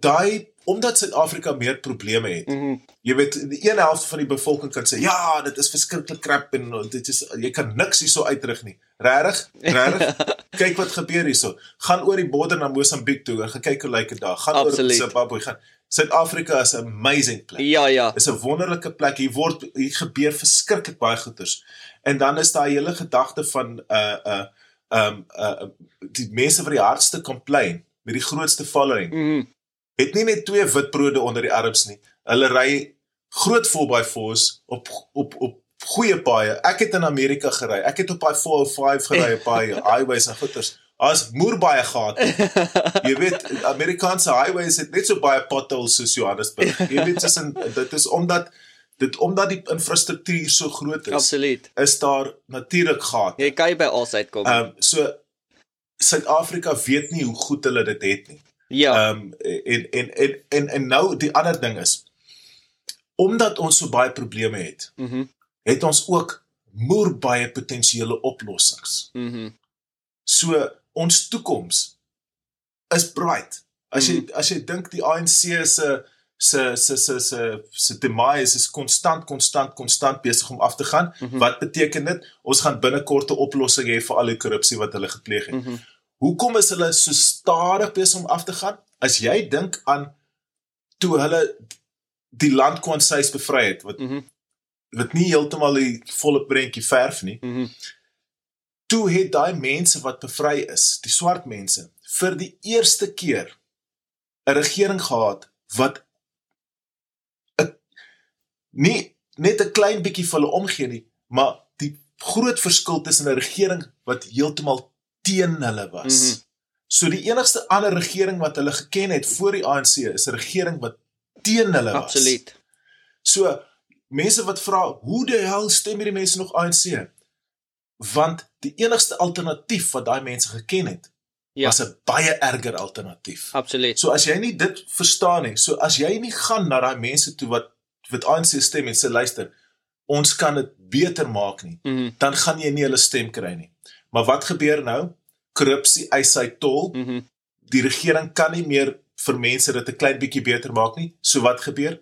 daai omdat Suid-Afrika meer probleme het. Mhm. Jy weet die een helfte van die bevolking kan sê ja, dit is verskriklik krap en dit is jy kan niks hierso uitrig nie. Regtig? Regtig? kyk wat gebeur hierso. Gaan oor die border na Mosambiek toe en gaan kyk hoe lyk dit daar. Gaan Absoluut. oor Zimbabwe gaan. Suid-Afrika is 'n amazing plek. Ja, ja. Dis 'n wonderlike plek. Hier word hier gebeur verskriklik baie goeters. En dan is daai hele gedagte van uh uh um uh die mense wat die hardste complain met die grootste following Mhm. Het nie net twee witbrode onder die arms nie. Hulle ry groot 4x4s op op op goeie paaie. Ek het in Amerika gery. Ek het op daai 405 gery op daai highways en goeters. As moer baie gehad. Jy weet Amerikaanse highways het net so baie potholes soos Johannesburg. Jy weet dis in dit is omdat dit omdat die infrastruktuur so groot is. Absoluut. Is daar natuurlik gehad. Jy kan by ons uitkom. Ehm um, so Suid-Afrika weet nie hoe goed hulle dit het nie. Ja. Ehm um, en, en en en en nou die ander ding is omdat ons so baie probleme het, Mhm. het ons ook moer baie potensiële oplossings. Mhm. So ons toekoms is bright. As jy as jy dink die ANC se se se se se se demise is konstant konstant konstant besig om af te gaan. Mhm. Wat beteken dit? Ons gaan binnekort 'n oplossing hê vir al die korrupsie wat hulle gepleeg het. Mhm. Hoekom is hulle so stadig besig om af te gaan? As jy dink aan toe hulle die land Kwansys bevry het wat Mhm. wat nie heeltemal die volle prentjie verf nie. Mhm. Toe het daai mense wat bevry is, die swart mense, vir die eerste keer 'n regering gehad wat 'n nie net 'n klein bietjie vir hulle omgee nie, maar die groot verskil tussen 'n regering wat heeltemal teen hulle was. Mhm. So die enigste ander regering wat hulle geken het voor die ANC is 'n regering wat teen hulle was. Absoluut. So mense wat vra, hoe die hel stem hierdie mense nog ANC? Want die enigste alternatief wat daai mense geken het, Ja. was 'n baie erger alternatief. Absoluut. So as jy nie dit verstaan nie, so as jy nie gaan na daai mense toe wat wat ANC stem en sê luister, ons kan dit beter maak nie, Mhm. dan gaan jy nie hulle stem kry nie. Maar wat gebeur nou? Korrupsie eis sy tol. Mhm. Die regering kan nie meer vir mense dit 'n klein bietjie beter maak nie. So wat gebeur?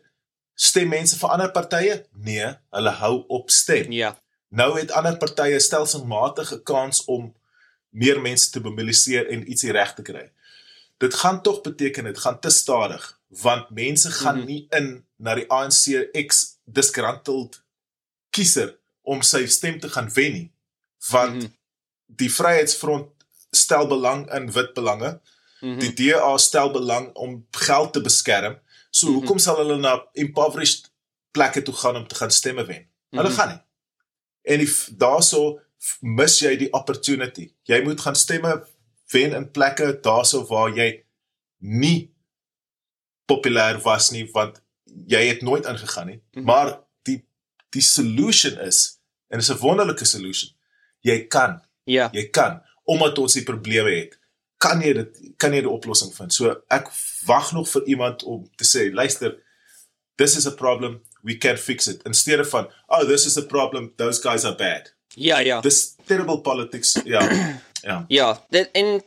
Stem mense vir ander partye? Nee, hulle hou op stem. Ja. Nou het ander partye stelselmatig 'n kans om meer mense te mobiliseer en ietsie reg te kry. Dit gaan tog beteken dit gaan te stadig want mense gaan Mhm. nie in na die ANC ex disgruntled kiezer om sy stem te gaan wen nie want Mhm. Die Vryheidsfront stel belang in wit belange Mhm. die DA stel belang om geld te beskerm so Mhm. hoekom sal hulle na impoverished plekke toe gaan om te gaan stemme wen hulle Mhm. gaan nie en if daarso f- mis jy die opportunity jy moet gaan stemme wen in plekke daarso waar jy nie populêr was nie want jy het nooit ingegaan nie Mhm. maar die die solution is en dit is 'n wonderlike solution jy kan Ja. jy kan omdat ons die probleme het kan jy dit kan jy die oplossing vind. So ek wag nog vir iemand om te sê luister this is a problem we can fix it. Instead van oh this is a problem those guys are bad. Ja, ja. this terrible politics ja. Ja. Ja, dit en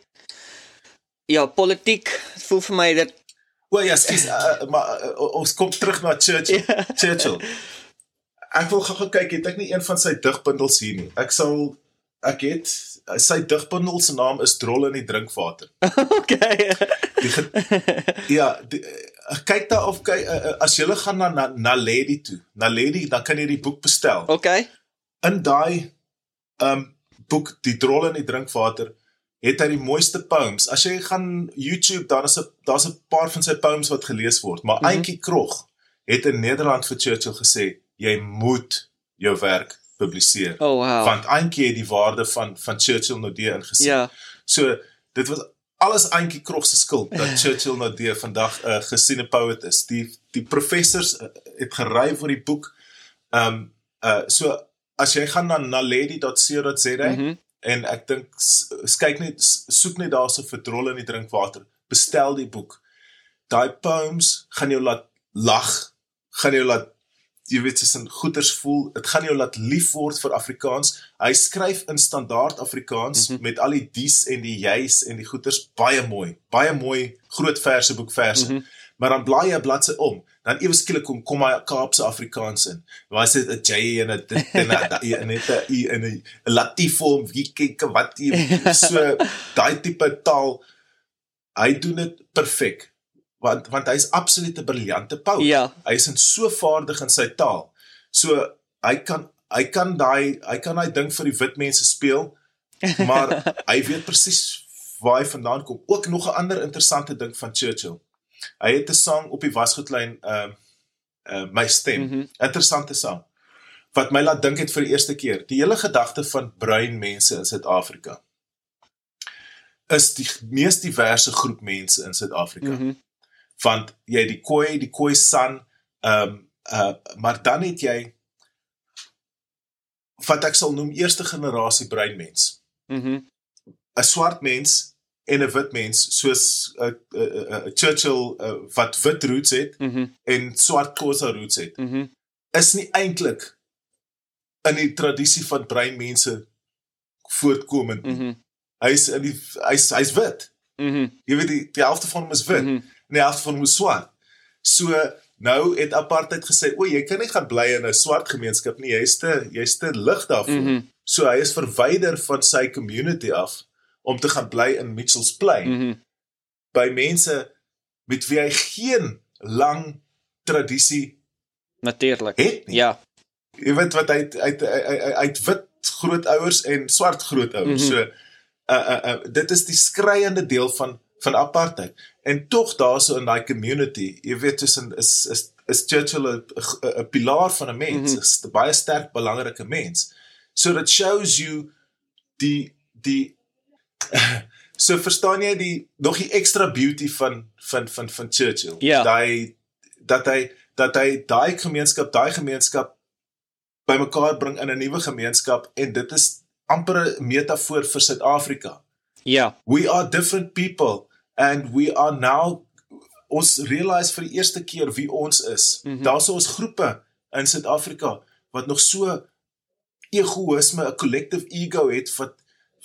ja, politiek voel vir my dit o ja skus uh, uh, maar uh, ons kom terug na Churchill. Ja. Churchill. Ek wil gou-gou kyk het ek nie een van sy digbundels hier nie. Ek sal ek het sy digbundel se naam is Drol in die drinkwater okay. die ja, die, uh, kyk daar of kyk uh, uh, as jy gaan na na, na Lady toe. Na Lady dan kan jy die boek bestel. okay. In daai um boek Die drol in die drinkwater het hy die mooiste poems. As jy gaan YouTube dan is 'n daar's 'n paar van sy poems wat gelees word, maar mm -hmm. Auntie Krog het in Nederland vir Churchill gesê jy moet jou werk publiseer. Oh wow. Want Auntie het die waarde van van Churchill nou deur ingesien. ja. So dit was alles eintjie krog se skuld dat Churchill nou deur vandag 'n uh, gesiene poet is. Die die professors uh, het gery vir die boek. Ehm um, uh so as jy gaan na naledi.co.za mm -hmm. en ek dink kyk net soek net daarso vir drol in die drinkwater. Bestel die boek. Daai poems gaan jou laat lag, gaan jou laat jy weet sies in goeters voel. Dit gaan jou laat lief word vir Afrikaans. Hy skryf in standaard Afrikaans mm -hmm. met al die dies en die jy's en die goeters baie mooi. Baie mooi groot verse boek verse. Mm -hmm. Maar dan blaai jy 'n bladsy om, dan ewe skielik kom kom hy Kaapse Afrikaans in. Waar sê 'n J en 'n dit en 'n net 'n en 'n latifom, wie kyk wat jy so daai tipe taal hy doen dit perfek want want hy's absolute briljante pout. Ja. Hy is in so vaardig in sy taal. So hy kan hy kan daai hy kan daai ding vir die wit mense speel, maar hy weet presies waar hy vandaan kom. Ook nog 'n ander interessante ding van Churchill. Hy het 'n sang op die wasgoedlyn ehm uh, uh, my stem. Mm -hmm. Interessante sang wat my laat dink het vir die eerste keer. Die hele gedagte van bruin mense in Suid-Afrika is die mees diverse groep mense in Suid-Afrika. Mm -hmm want jy die koi die koi san ehm um, uh maar dan het jy wat ek sal noem eerste generasie bruin mens. Mhm. Mm 'n swart mens en 'n wit mens soos 'n uh, uh, uh, Churchill uh, wat wit roots het mm -hmm. en swart Xhosa roots het. Mhm. Mm is nie eintlik in die tradisie van bruin mense voortkomend. Mhm. Mm hy's in die hy's hy's wit. Mhm. Mm jy weet die die helfte van hom is wit. Mm -hmm in die helfte van hom swart. So nou het apartheid gesê, "O, jy kan nie gaan bly in 'n swart gemeenskap nie. Jy's te jy's te lig daarvoor." Mm -hmm. So hy is verwyder van sy community af om te gaan bly in Mitchells Plain. Mm -hmm. By mense met wie hy geen lang tradisie natuurlik het nie. Ja. Jy weet wat hy uit uit wit grootouers en swart grootouers. Mm -hmm. So uh uh, uh dit is die skreiende deel van van apartheid. En tog daarso in daai community, jy weet tussen is is is Churchill 'n 'n pilaar van 'n mens, mm -hmm. is 'n baie sterk belangrike mens. So that shows you die die so verstaan jy die nog die extra beauty van van van van Churchill. Ja. Daai dat hy dat hy daai gemeenskap, daai gemeenskap bymekaar bring in 'n nuwe gemeenskap en dit is amper 'n metafoor vir Suid-Afrika. Ja. We are different people and we are now ons realize vir die eerste keer wie ons is. Mm -hmm. Daar's ons groepe in Suid-Afrika wat nog so egoïsme, 'n collective ego het wat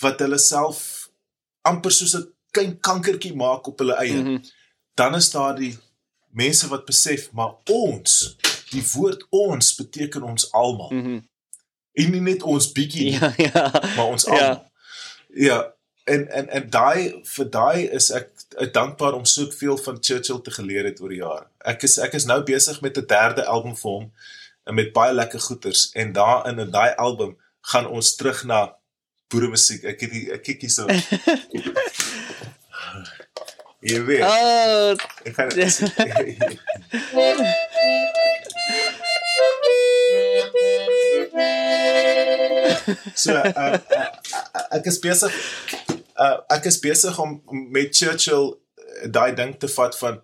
wat hulle self amper soos 'n klein kankertjie maak op hulle eie. Mm -hmm. Dan is daar die mense wat besef maar ons, die woord ons beteken ons almal. Mm en nie net ons bietjie ja, ja. maar ons almal. Ja. ja en en en daai vir daai is ek dankbaar om soveel van Churchill te geleer het oor die jare. Ek is ek is nou besig met 'n derde album vir hom met baie lekker goeters en daarin in daai album gaan ons terug na boere musiek. Ek het die, ek kyk hier so. Jy weet. Oh. Ek gaan So uh, uh, ek is besig uh, ek is besig om met Churchill uh, daai ding te vat van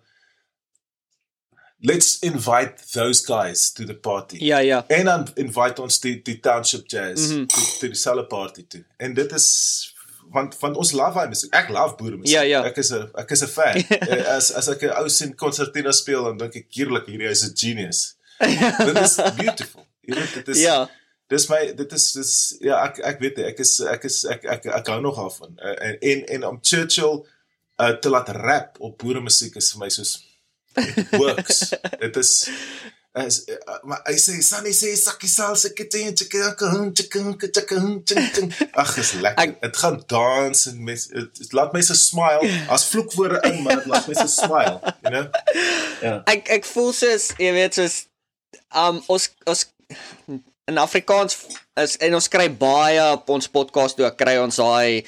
let's invite those guys to the party. Ja, ja. En dan invite ons die die township jazz mm -hmm. to die selle party toe. En dit is want want ons love hy musiek. Ek love boere musiek. Ja, ja. Ek is 'n ek is 'n fan. Eh, as as ek 'n ou sien concertina speel dan dink ek heerlik hierdie is 'n genius. dit is beautiful. Jy weet dit is Ja. Dis my dit is dis ja ek ek weet nie, ek is ek is ek ek ek, ek hou nog af van uh, en, en en om Churchill uh, te laat rap op boere musiek is vir my soos works. Dit is as uh, maar hy sê sunny sê sakkie salsa kitchen chicken chicken chicken chicken ag is lekker. Dit gaan dans en mens dit laat mense smile. As vloekwoorde in maar dit laat mense smile you know? Ja Ek ek voel soos jy weet soos um ons ons in Afrikaans is en ons kry baie op ons podcast toe kry ons daai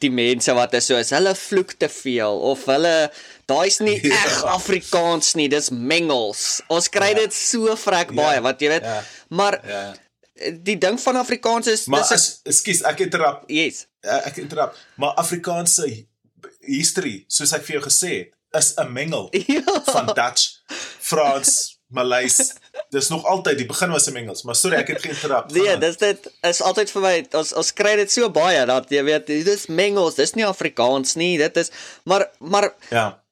die mense wat is soos hulle vloek te veel of hulle daai's nie Ja. reg Afrikaans nie dis mengels ons kry Ja. dit so vrek Ja. baie wat jy weet Ja. maar ja die ding van Afrikaans is maar dis ekskuus ek interrup yes uh, ek interrup, maar Afrikaanse history, soos ek vir jou gesê het, is 'n mengel Ja. van Dutch, Frans, Maleis. Dis nog altyd die begin was 'n mengels, maar sorry ek het geïnterrupt. Nee, Gaan aan. dis dit is altyd vir my ons ons kry dit so baie dat jy weet dis mengels, dis nie Afrikaans nie, dit is maar maar ja.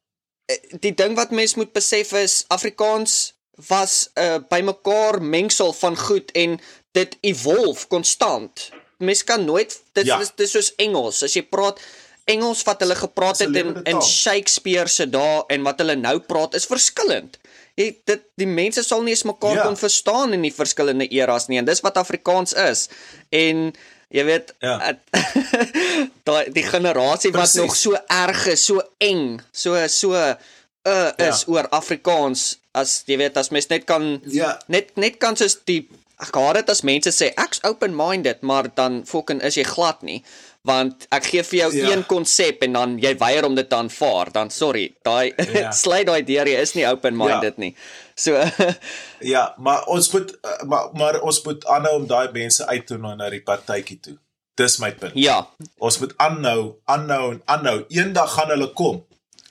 die ding wat mens moet besef is Afrikaans was 'n uh, bymekaar mengsel van goed en dit evolve konstant. Mens kan nooit dit Ja. is dis soos Engels. As jy praat Engels wat hulle gepraat het in in. Shakespeare se dae en wat hulle nou praat is verskillend. Jy dit die mense sal nie eens mekaar Ja. kon verstaan in die verskillende eras nie en dis wat Afrikaans is. En jy weet Ja. daai die generasie wat Presies. nog so erg is, so eng, so so uh is Ja. oor Afrikaans as jy weet as mens net kan Ja. net net kan soos die ek haat dit as mense sê ek's open-minded, maar dan fucking is jy glad nie. Want ek gee vir jou Ja. een konsep en dan jy weier om dit te aanvaar, dan sorry, daai Ja. sluit daai deur, jy is nie open-minded Ja. nie. So Ja, maar ons moet uh, maar maar ons moet aanhou om daai mense uit te nooi na die partytjie toe. Dis my punt. ja, Ons moet aanhou, aanhou en aanhou. Eendag gaan hulle kom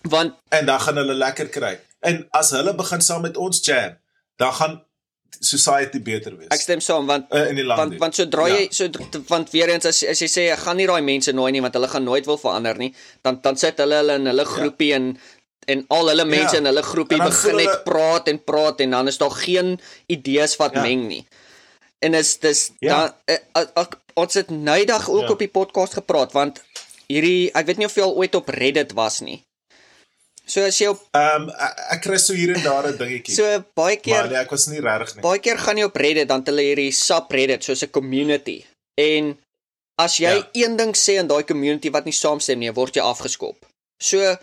want en dan gaan hulle lekker kry. En as hulle begin saam met ons jam, dan gaan society beter wees. ek stem saam want uh, in die land. want want sodra jy Ja. so want weer eens as as jy sê ek gaan nie daai mense nooi nie want hulle gaan nooit wil verander nie, dan dan sit hulle hulle in hulle groepie ja. en en al hulle mense Ja. in hulle groepie begin net hulle- praat en praat en dan is daar geen idees wat Ja. meng nie. En is dis Ja. dan eh, eh, ek- ons het nydag ook Ja. op die podcast gepraat want hierdie ek weet nie of jy al ooit op Reddit was nie. So as jy op Ehm um, ek, kry so hier en daar 'n dingetjie. so baie keer maar nee, ek was nie regtig nie. Baie keer gaan jy op Reddit dan hulle hierdie subreddit soos 'n community. En as jy Ja. een ding sê in daai community wat nie saamstem nie, word jy afgeskop. So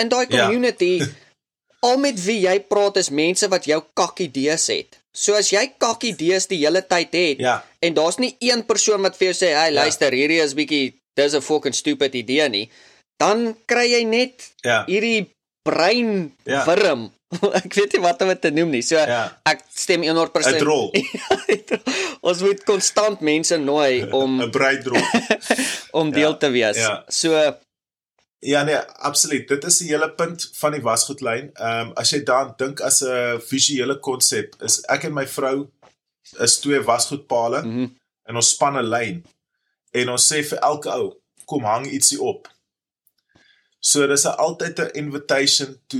in daai Ja. community al met wie jy praat is mense wat jou kak idees het. So as jy kak idees die hele tyd het Ja. en daar's nie een persoon wat vir jou sê, "Hey, luister, hierdie is bietjie dis 'n fucking stupid idee nie." Dan kry jy net Ja. hierdie brein Ja. wurm. ek weet nie wat om dit te noem nie. So Ja. ek stem 100%. 'n drol, Ons moet konstant mense nooi om 'n breidrol. om deel Ja, te wees. ja. So Ja nee, absoluut. Dit is die hele punt van die wasgoedlyn. Ehm um, as jy dan dink as 'n visuele konsep, is ek en my vrou is twee wasgoedpale mhm, en ons span 'n lyn en ons sê vir elke ou, kom hang ietsie op. So dis 'n altyd 'n invitation to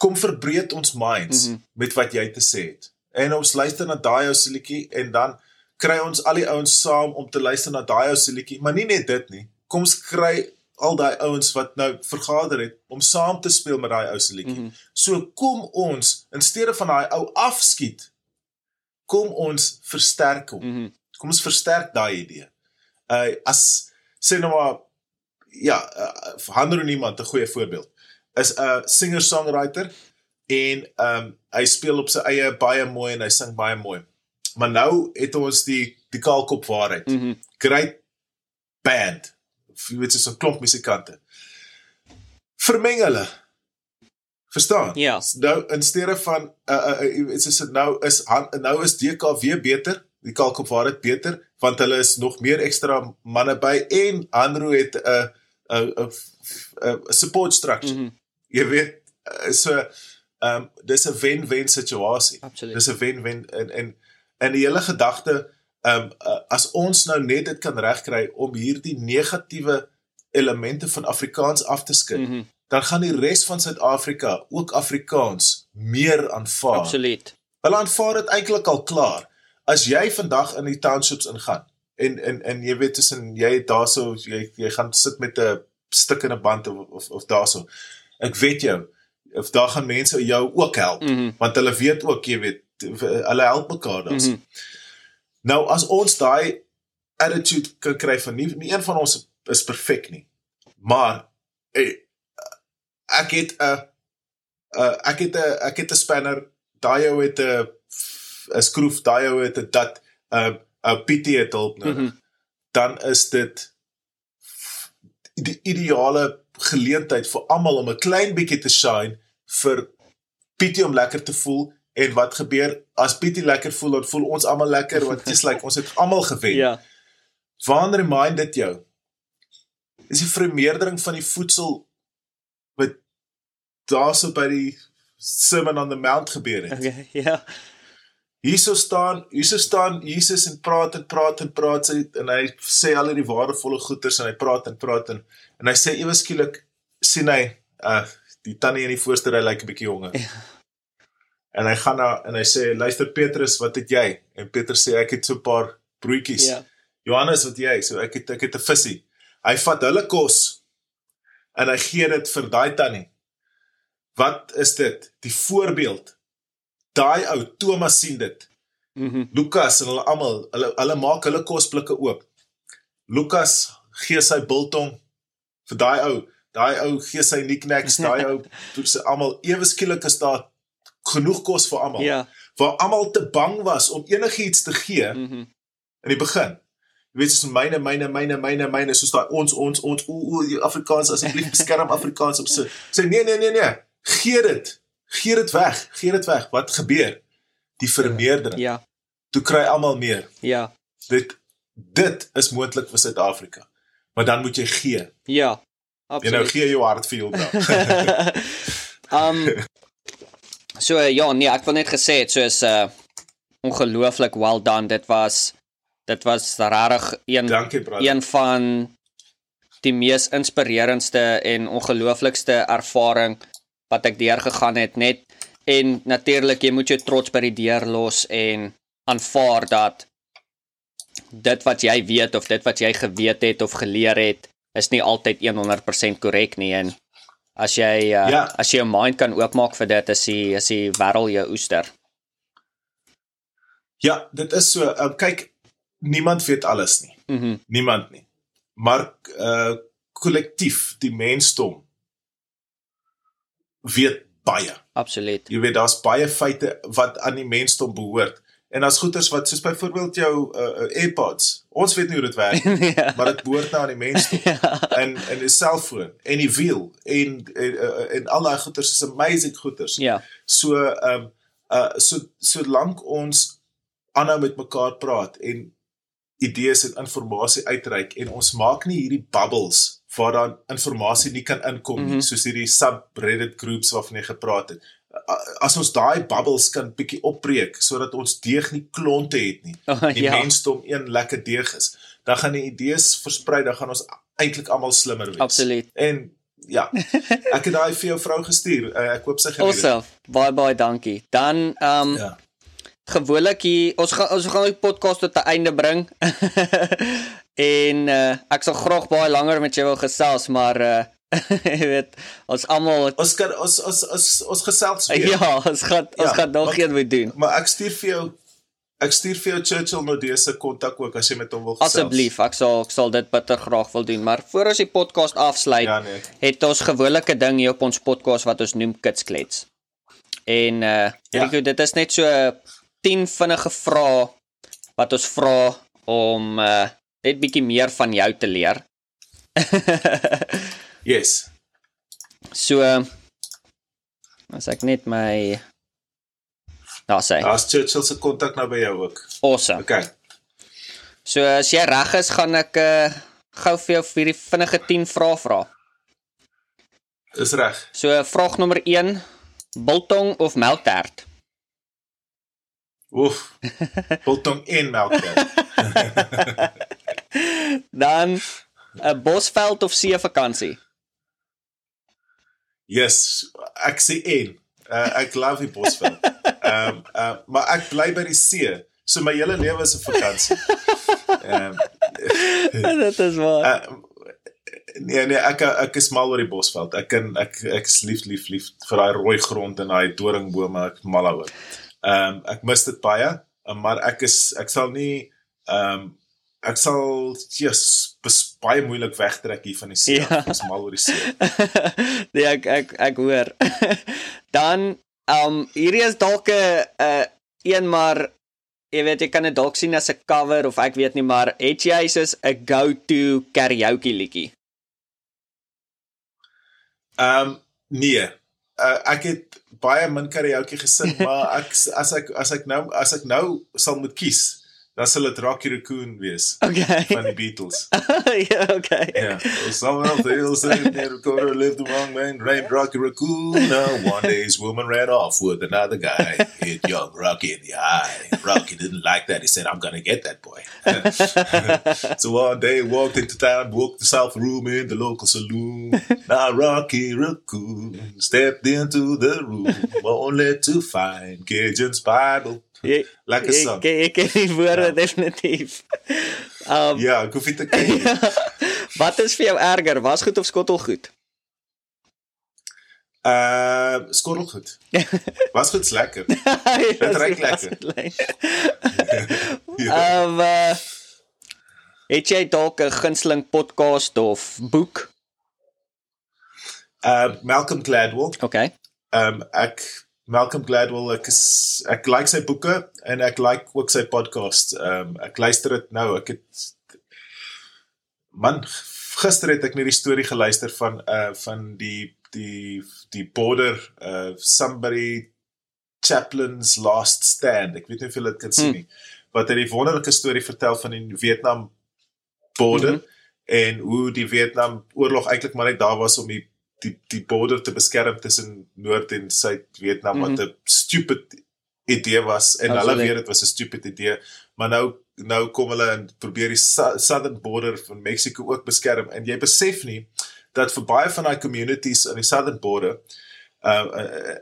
kom verbreed ons minds mm. -hmm. met wat jy te sê het. En ons luister na daai ou se liedjie en dan kry ons al die ouens saam om te luister na daai ou se liedjie, maar nie net dit nie. Kom ons kry al daai ouens wat nou vergader het om saam te speel met daai ou se liedjie. Mm -hmm. So kom ons in steede van daai ou afskiet, kom ons versterk hom. Mm mhm, Kom ons versterk daai idee. Uh as sê nou maar ja, uh, Hanro niemand 'n goeie voorbeeld. Is 'n singer-songwriter en ehm um, hy speel op sy eie baie mooi en hy sing baie mooi. Maar nou het ons die die kaalkop waarheid. Mm. mhm, Great band. Jy weet so 'n klomp musikante. Vermeng hulle. Verstaan? Ja. Nou in steede van uh uh dit nou is nou is DKW beter, die kaalkop waarheid beter want hulle is nog meer ekstra manne by en Hanro het 'n 'n 'n 'n support structure. Mm -hmm. Jy weet uh, so ehm um, dis 'n wen-wen situasie. absoluut. Dis 'n wen-wen en en en die hele gedagte ehm um, uh, as ons nou net dit kan regkry om hierdie negatiewe elemente van Afrikaans af te skud, mm -hmm. dan gaan die res van Suid-Afrika ook Afrikaans meer aanvaar. Absoluut. Hulle aanvaar dit eintlik al klaar. As jy vandag in die townships ingaan en en en jy weet tussen jy daarso jy jy gaan sit met 'n stuk in 'n band of of, of daarso. Ek weet jou of daar gaan mense jou ook help Mhm, want hulle weet ook jy weet hulle help mekaar dan. Mm -hmm. Nou as ons daai attitude kan kry van nie, nie een van ons is perfek nie. Maar eh, ek het 'n uh, ek het 'n ek het 'n spanner, daai ou het 'n 'n skroef, daai ou het 'n dat 'n 'n PT het hulp nodig. Mm -hmm. Dan is dit die ideale geleentheid vir almal om 'n klein bietjie te shine vir PT om lekker te voel en wat gebeur as PT lekker voel dan voel ons almal lekker want dis like ons het almal gewen. Ja. Waan remind dit jou is die vermeerdering van die voedsel wat daarso by die Sermon on the Mount gebeur het. Okay, ja. Hierso staan, hierso staan Jesus en praat en praat en praat sy en hy sê al die waardevolle goeders en hy praat en praat en en hy sê ewe skielik sien hy uh die tannie in die voorste ry lyk 'n bietjie jonger. Ja. En hy gaan na en hy sê luister Petrus, wat het jy? En Petrus sê ek het so 'n paar broodjies. Ja. Johannes, wat jy? So ek het ek het 'n visie. Hy vat hulle kos en hy gee dit vir daai tannie. Wat is dit? Die voorbeeld. Daai ou Thomas sien dit. Mhm. Lukas en hulle almal, hulle hulle maak hulle kosblikke oop. Lukas gee sy biltong vir daai ou. Daai ou gee sy knickknacks, daai ou se almal ewe skielik is daar genoeg kos vir almal. Ja. Waar almal te bang was om enigiets te gee Mhm. in die begin. Jy weet soos myne myne myne myne myne soos daai ons ons ons o o Afrikaans asseblief beskerm Afrikaans op se sê nee nee nee nee gee dit gee dit weg gee dit weg wat gebeur die vermeerdering Ja. toe kry almal meer Ja. dit dit is moontlik vir Suid-Afrika maar dan moet jy gee Ja. jy nou Absoluut. gee jou hart vir jou bra um so ja, nee, ek wil net gesê het soos uh ongelooflik well done. Dit was dit was regtig een dankie bra een van die mees inspirerendste en ongelooflikste ervaring wat ek deurgegaan het net en natuurlik jy moet jou trots by die deur los en aanvaar dat dit wat jy weet of dit wat jy geweet het of geleer het is nie altyd 100% korrek nie en as jy uh, Ja. as jy jou mind kan oopmaak vir dit is die is die wêreld jou oester. ja dit is so uh, kyk niemand weet alles nie. Mm niemand nie maar uh kollektief die mensdom weet baie Absoluut. jy weet daar's baie feite wat aan die mensdom behoort en as goeters wat soos byvoorbeeld jou uh, AirPods ons weet nie hoe dit werk nie, ja. maar dit behoort nou aan die mensdom en en die selfoon en die wiel en en, uh, en al daai goeters is amazing goeters Ja. so ehm um, uh so solank ons aanhou met mekaar praat en idees en inligting uitreik en ons maak nie hierdie bubbles waar dan inligting nie kan inkom nie mm. -hmm. soos hierdie subreddit groups waarvan jy gepraat het as ons daai bubbles kan bietjie opbreek sodat ons deeg nie klonte het nie Oh, die ja. mensdom een lekker deeg is dan gaan die idees versprei dan gaan ons eintlik almal slimmer wees Absoluut. en ja ek het daai vir jou vrou gestuur uh, ek hoop sy geniet dit Awesome. Baie baie dankie. Dan ehm um, ja gewoonlik hier ons gaan ons gaan die podcast tot 'n einde bring. en uh, ek sal graag baie langer met jou wil gesels, maar uh jy weet, ons almal Ons kan ons ons ons, ons gesels weer. ja, ons gaan ons Ja, gaan nog een moet doen. Maar ek stuur vir jou ek stuur vir jou Churchill Nodee se kontak ook as jy met hom wil gesels. Asseblief, ek sal ek sal dit bitter graag wil doen, maar voor ons die podcast afsluit, Ja nee. het ons gewilike ding hier op ons podcast wat ons noem kitsklets. En uh Ja. Rico, dit is net so 10 vinnige vrae wat ons vra om uh net bietjie meer van jou te leer. Yes. so as ek net my daar sê. Daar's Churchill se kontak nou by jou ook. Awesome. Okay. So as jy reg is, gaan ek uh gou vir jou vir die vinnige 10 vrae vra. Is reg. So vraag nommer 1, biltong of melktert? Oef. Biltong en melktert. Dan 'n bosveld of see vakansie? Yes, ek sê en. Uh, ek love die Bosveld. Ehm um, uh, maar ek bly by die see. So my hele lewe is 'n vakansie. Ehm Dit is waar. uh, nee nee, ek ek is mal oor die Bosveld. Ek kan ek ek is lief lief lief vir daai rooi grond en daai doringbome, ek mal daaroor. Ehm um, ek mis dit baie, maar ek is ek sal nie ehm um, ek sal just bes, baie moeilik wegtrek hier van die see. Ja. Ja. Ek is mal oor die see. nee, ek ek ek hoor. Dan um hierdie is dalk 'n 'n een maar jy weet jy kan dit dalk sien as 'n cover of ek weet nie maar het jy soos 'n go-to karaoke liedjie? Ehm um, nee. Uh, ek het baie min karaoke gesing, maar ek as ek as ek nou as ek nou sal moet kies, dan sal dit Rocky Raccoon wees Okay. van die Beatles. ja, okay. Yeah. Someone else they'll say never Dakota lived among men named Rocky Raccoon. Now, one day his woman ran off with another guy. Hit young Rocky in the eye. Rocky didn't like that. He said, I'm gonna get that boy. so one day he walked into town, booked himself south room in the local saloon. Now Rocky Raccoon stepped into the room only to find Cajun's Bible. Jy Lekker ek, sang. ek ken die woorde Ja. definitief. Um Ja, ek hoef nie te ken nie. wat is vir jou erger, wasgoed of skottelgoed? Uh, skottelgoed. Was goed lekker. Dit ruik lekker. Ja. Um uh, het jy dalk 'n gunsteling podcast of boek? Uh Malcolm Gladwell. Okay. Um ek Malcolm Gladwell ek is ek like sy boeke en ek like ook sy podcast. Um ek luister dit nou. Ek het man gister het ek net die storie geluister van uh van die die die border uh somebody chaplain's last stand. Ek weet nie of julle dit kan sien nie. Wat hy die wonderlike storie vertel van die Vietnam border mm -hmm. en hoe die Vietnam oorlog eintlik maar net daar was om die die die border te beskerm tussen Noord en Suid Vietnam mm -hmm. wat 'n stupid idee was en hulle Absoluut. weet dit was 'n stupid idee maar nou nou kom hulle en probeer die southern border van Mexico ook beskerm en jy besef nie dat vir baie van daai communities aan die southern border uh, uh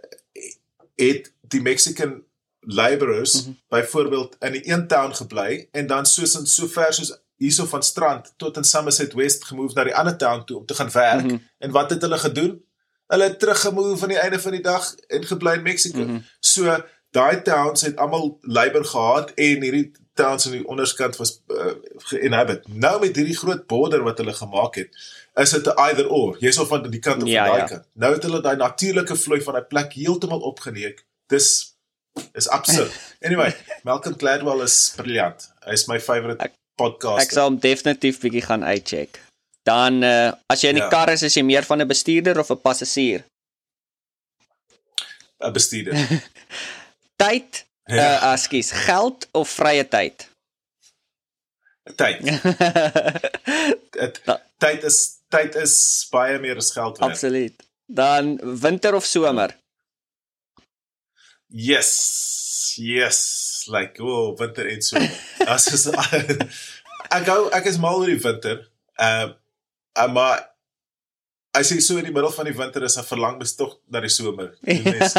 het die Mexican laborers mm Mhm. -hmm. byvoorbeeld in die een town gebly en dan soos in so ver soos hierso van strand tot in Somerset West gemove na die ander town toe om te gaan werk mm -hmm. en wat het hulle gedoen? Hulle het teruggemove aan die einde van die dag en gebly in Mexico. Mm. -hmm. So daai towns het almal labor gehad en hierdie towns aan die onderskant was uh, geïnhabit. Nou met hierdie groot border wat hulle gemaak het, is dit 'n either or. Jy's of aan die kant of Ja, aan daai ja. kant. Nou het hulle daai natuurlike vloei van daai plek heeltemal opgeneek. Dis is absurd. Anyway, Malcolm Gladwell is briljant. Hy is my favorite Ek sal hom definitief bietjie gaan uitcheck. Dan uh as jy in die Ja. kar is, is jy meer van 'n bestuurder of 'n passasier? 'n bestuurder. Tyd, uh Ja. ekskuus, geld of vrye tyd? Tyd. Dit- Tyd is tyd is baie meer as geld. Absoluut. Dan winter of somer? Yes. Yes. Like oh, winter en so. As is ek gou ek is mal oor die winter. Ehm uh, maar as jy so in die middel van die winter is, dan verlang mens tog na die somer.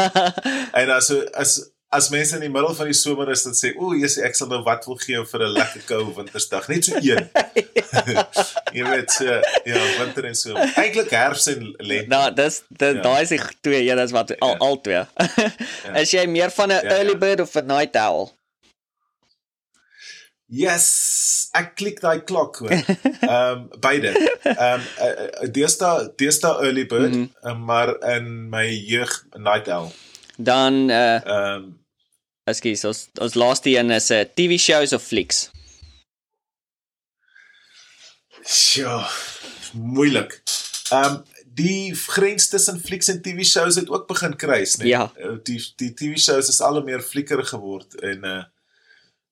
En as so as as mense in die middel van die somer is dan sê, "O, Jesus, ek sal nou wat wil gee vir 'n lekker koue wintersdag." Net so een. jy weet, so, ja, winter en somer. Eintlik herfs en lente. nou, dis Ja. daai is die twee, ja, dis wat al Ja. al twee. Is jy meer van 'n Ja, ja. early bird of 'n night owl? Yes, ek klik daai klok hoor. Ehm um, beide. Ehm um, deesdae deesdae early bird, mm. -hmm. um, maar in my jeug night owl. Dan uh Ehm um, ekskuus, ons ons laaste een is 'n uh, TV shows of flieks. sjoe, moeilik. Ehm um, die grens tussen flieks en TV shows het ook begin kruis, né? Ja. Uh, Die die TV shows is al meer fliekerig geword en uh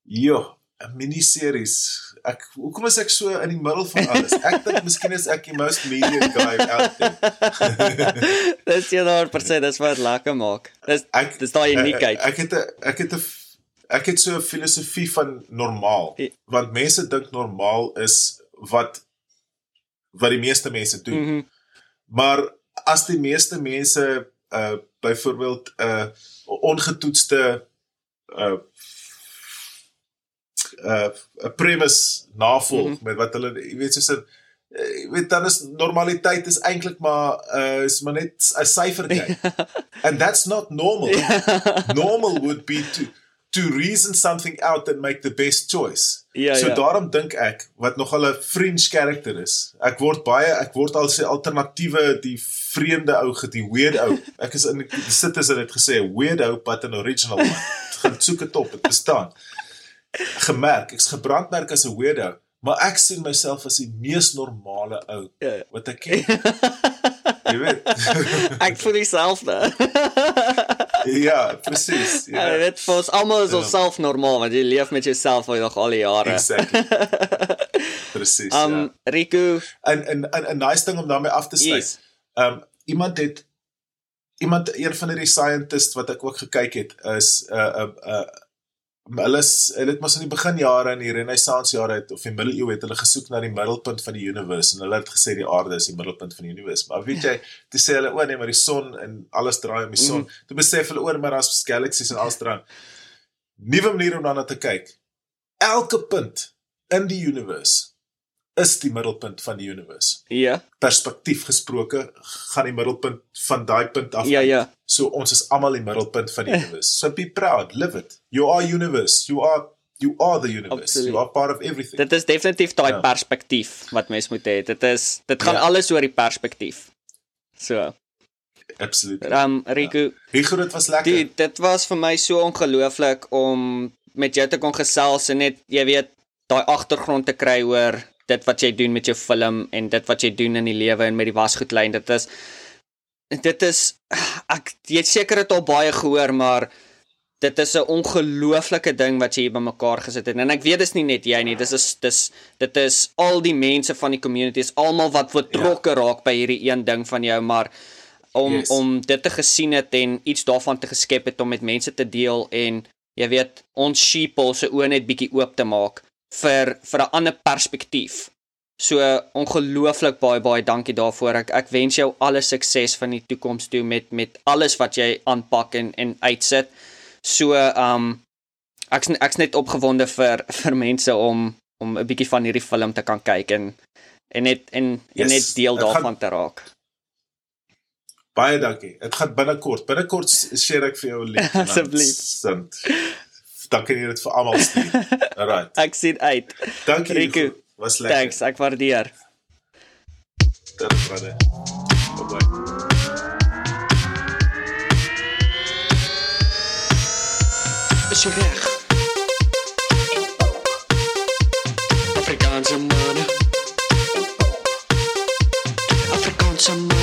ja, 'n miniseries. Ek hoekom is ek so in die middel van alles? Ek dink miskien is ek die most media guy out there. dis jy daar per se, dis wat lekker maak. Dis Ek dis daai uniekheid. Ek, ek het 'n ek het 'n ek het so 'n filosofie van normaal. Ja. Want mense dink normaal is wat wat die meeste mense doen. Mhm. Maar as die meeste mense uh byvoorbeeld 'n uh, ongetoetste uh uh 'n premise navolg mm. -hmm. met wat hulle jy weet soos 'n uh, jy weet dan is normaliteit is eintlik maar uh is maar net 'n syfertjie. And that's not normal. normal would be to to reason something out and make the best choice. Ja, so ja. daarom dink ek wat nogal 'n fringe karakter is. Ek word baie ek word al sy alternatiewe die vreemde ou get die weird ou. Ek is in die sit is dit gesê weird ou but an original one. Gaan soek dit op, dit bestaan. Gemerk, ek's gebrandmerk as 'n weirdo, maar ek sien myself as die mees normale ou Ja. wat ek ken. Jy weet. Ek voel dieselfde. ja, presies. Ja, Ja. jy weet vir ons almal is Ja. ons self normaal want jy leef met jouself al nog al die jare. Exactly. Presies. Um ja. Riku, En en 'n 'n nice ding om daarmee af te sluit. yes. Um iemand het iemand een van die scientists wat ek ook gekyk het is 'n uh, 'n uh, uh, hulle is hulle het mos in die beginjare in die renaissance jare het of die middeleeue het hulle gesoek na die middelpunt van die universe en hulle het gesê die aarde is die middelpunt van die universe. Maar weet jy, toe sê hulle o nee, maar die son en alles draai om die son. Mm. Toe besef hulle oor maar daar's galaksies en alles draai. Nuwe manier om daarna te kyk. Elke punt in die universe is die middelpunt van die universe Ja. perspektief gesproke gaan die middelpunt van daai punt af. Ja, ja. So ons is almal die middelpunt van die universe. So be proud, live it. You are universe. You are you are the universe. Absoluut. You are part of everything. Dit is definitief daai Ja. perspektief wat mens moet hê. Dit is dit gaan Ja. alles oor die perspektief. So, Absoluut. um Riku, Hugo, dit was lekker. die, dit was vir my so ongelooflik om met jou te kon gesels en net jy weet daai agtergrond te kry oor dit wat jy doen met jou film en dit wat jy doen in die lewe en met die wasgoedlyn. Dit is dit is ek jy het seker dit al baie gehoor, maar dit is 'n ongelooflike ding wat jy hier bymekaar gesit het. En ek weet dis nie net jy nie, dis is dis dit is al die mense van die communities, almal wat betrokke ja. raak by hierdie een ding van jou, maar om Yes. yes. om dit te gesien het en iets daarvan te geskep het om met mense te deel en jy weet ons sheeple se oë net bietjie oop te maak vir vir 'n ander perspektief. So ongelooflik baie baie dankie daarvoor. Ek ek wens jou alle sukses van die toekoms toe met met alles wat jy aanpak en en uitsit. So um ek's ek's net opgewonde vir vir mense om om 'n bietjie van hierdie film te kan kyk en en net en, yes, en net deel dit gaan- daarvan te raak. Baie dankie. Dit gaan binnekort. Binnekort share ek vir jou 'n link. Asseblief. Dan dan kan jy dit vir almal stuur. Alright. Ek sien uit. Dankie Riku. Hugo. Was lekker. Thanks, ek waardeer. Tot brother. Bye-bye. Is jy reg? Afrikaanse manne. Afrikaanse manne.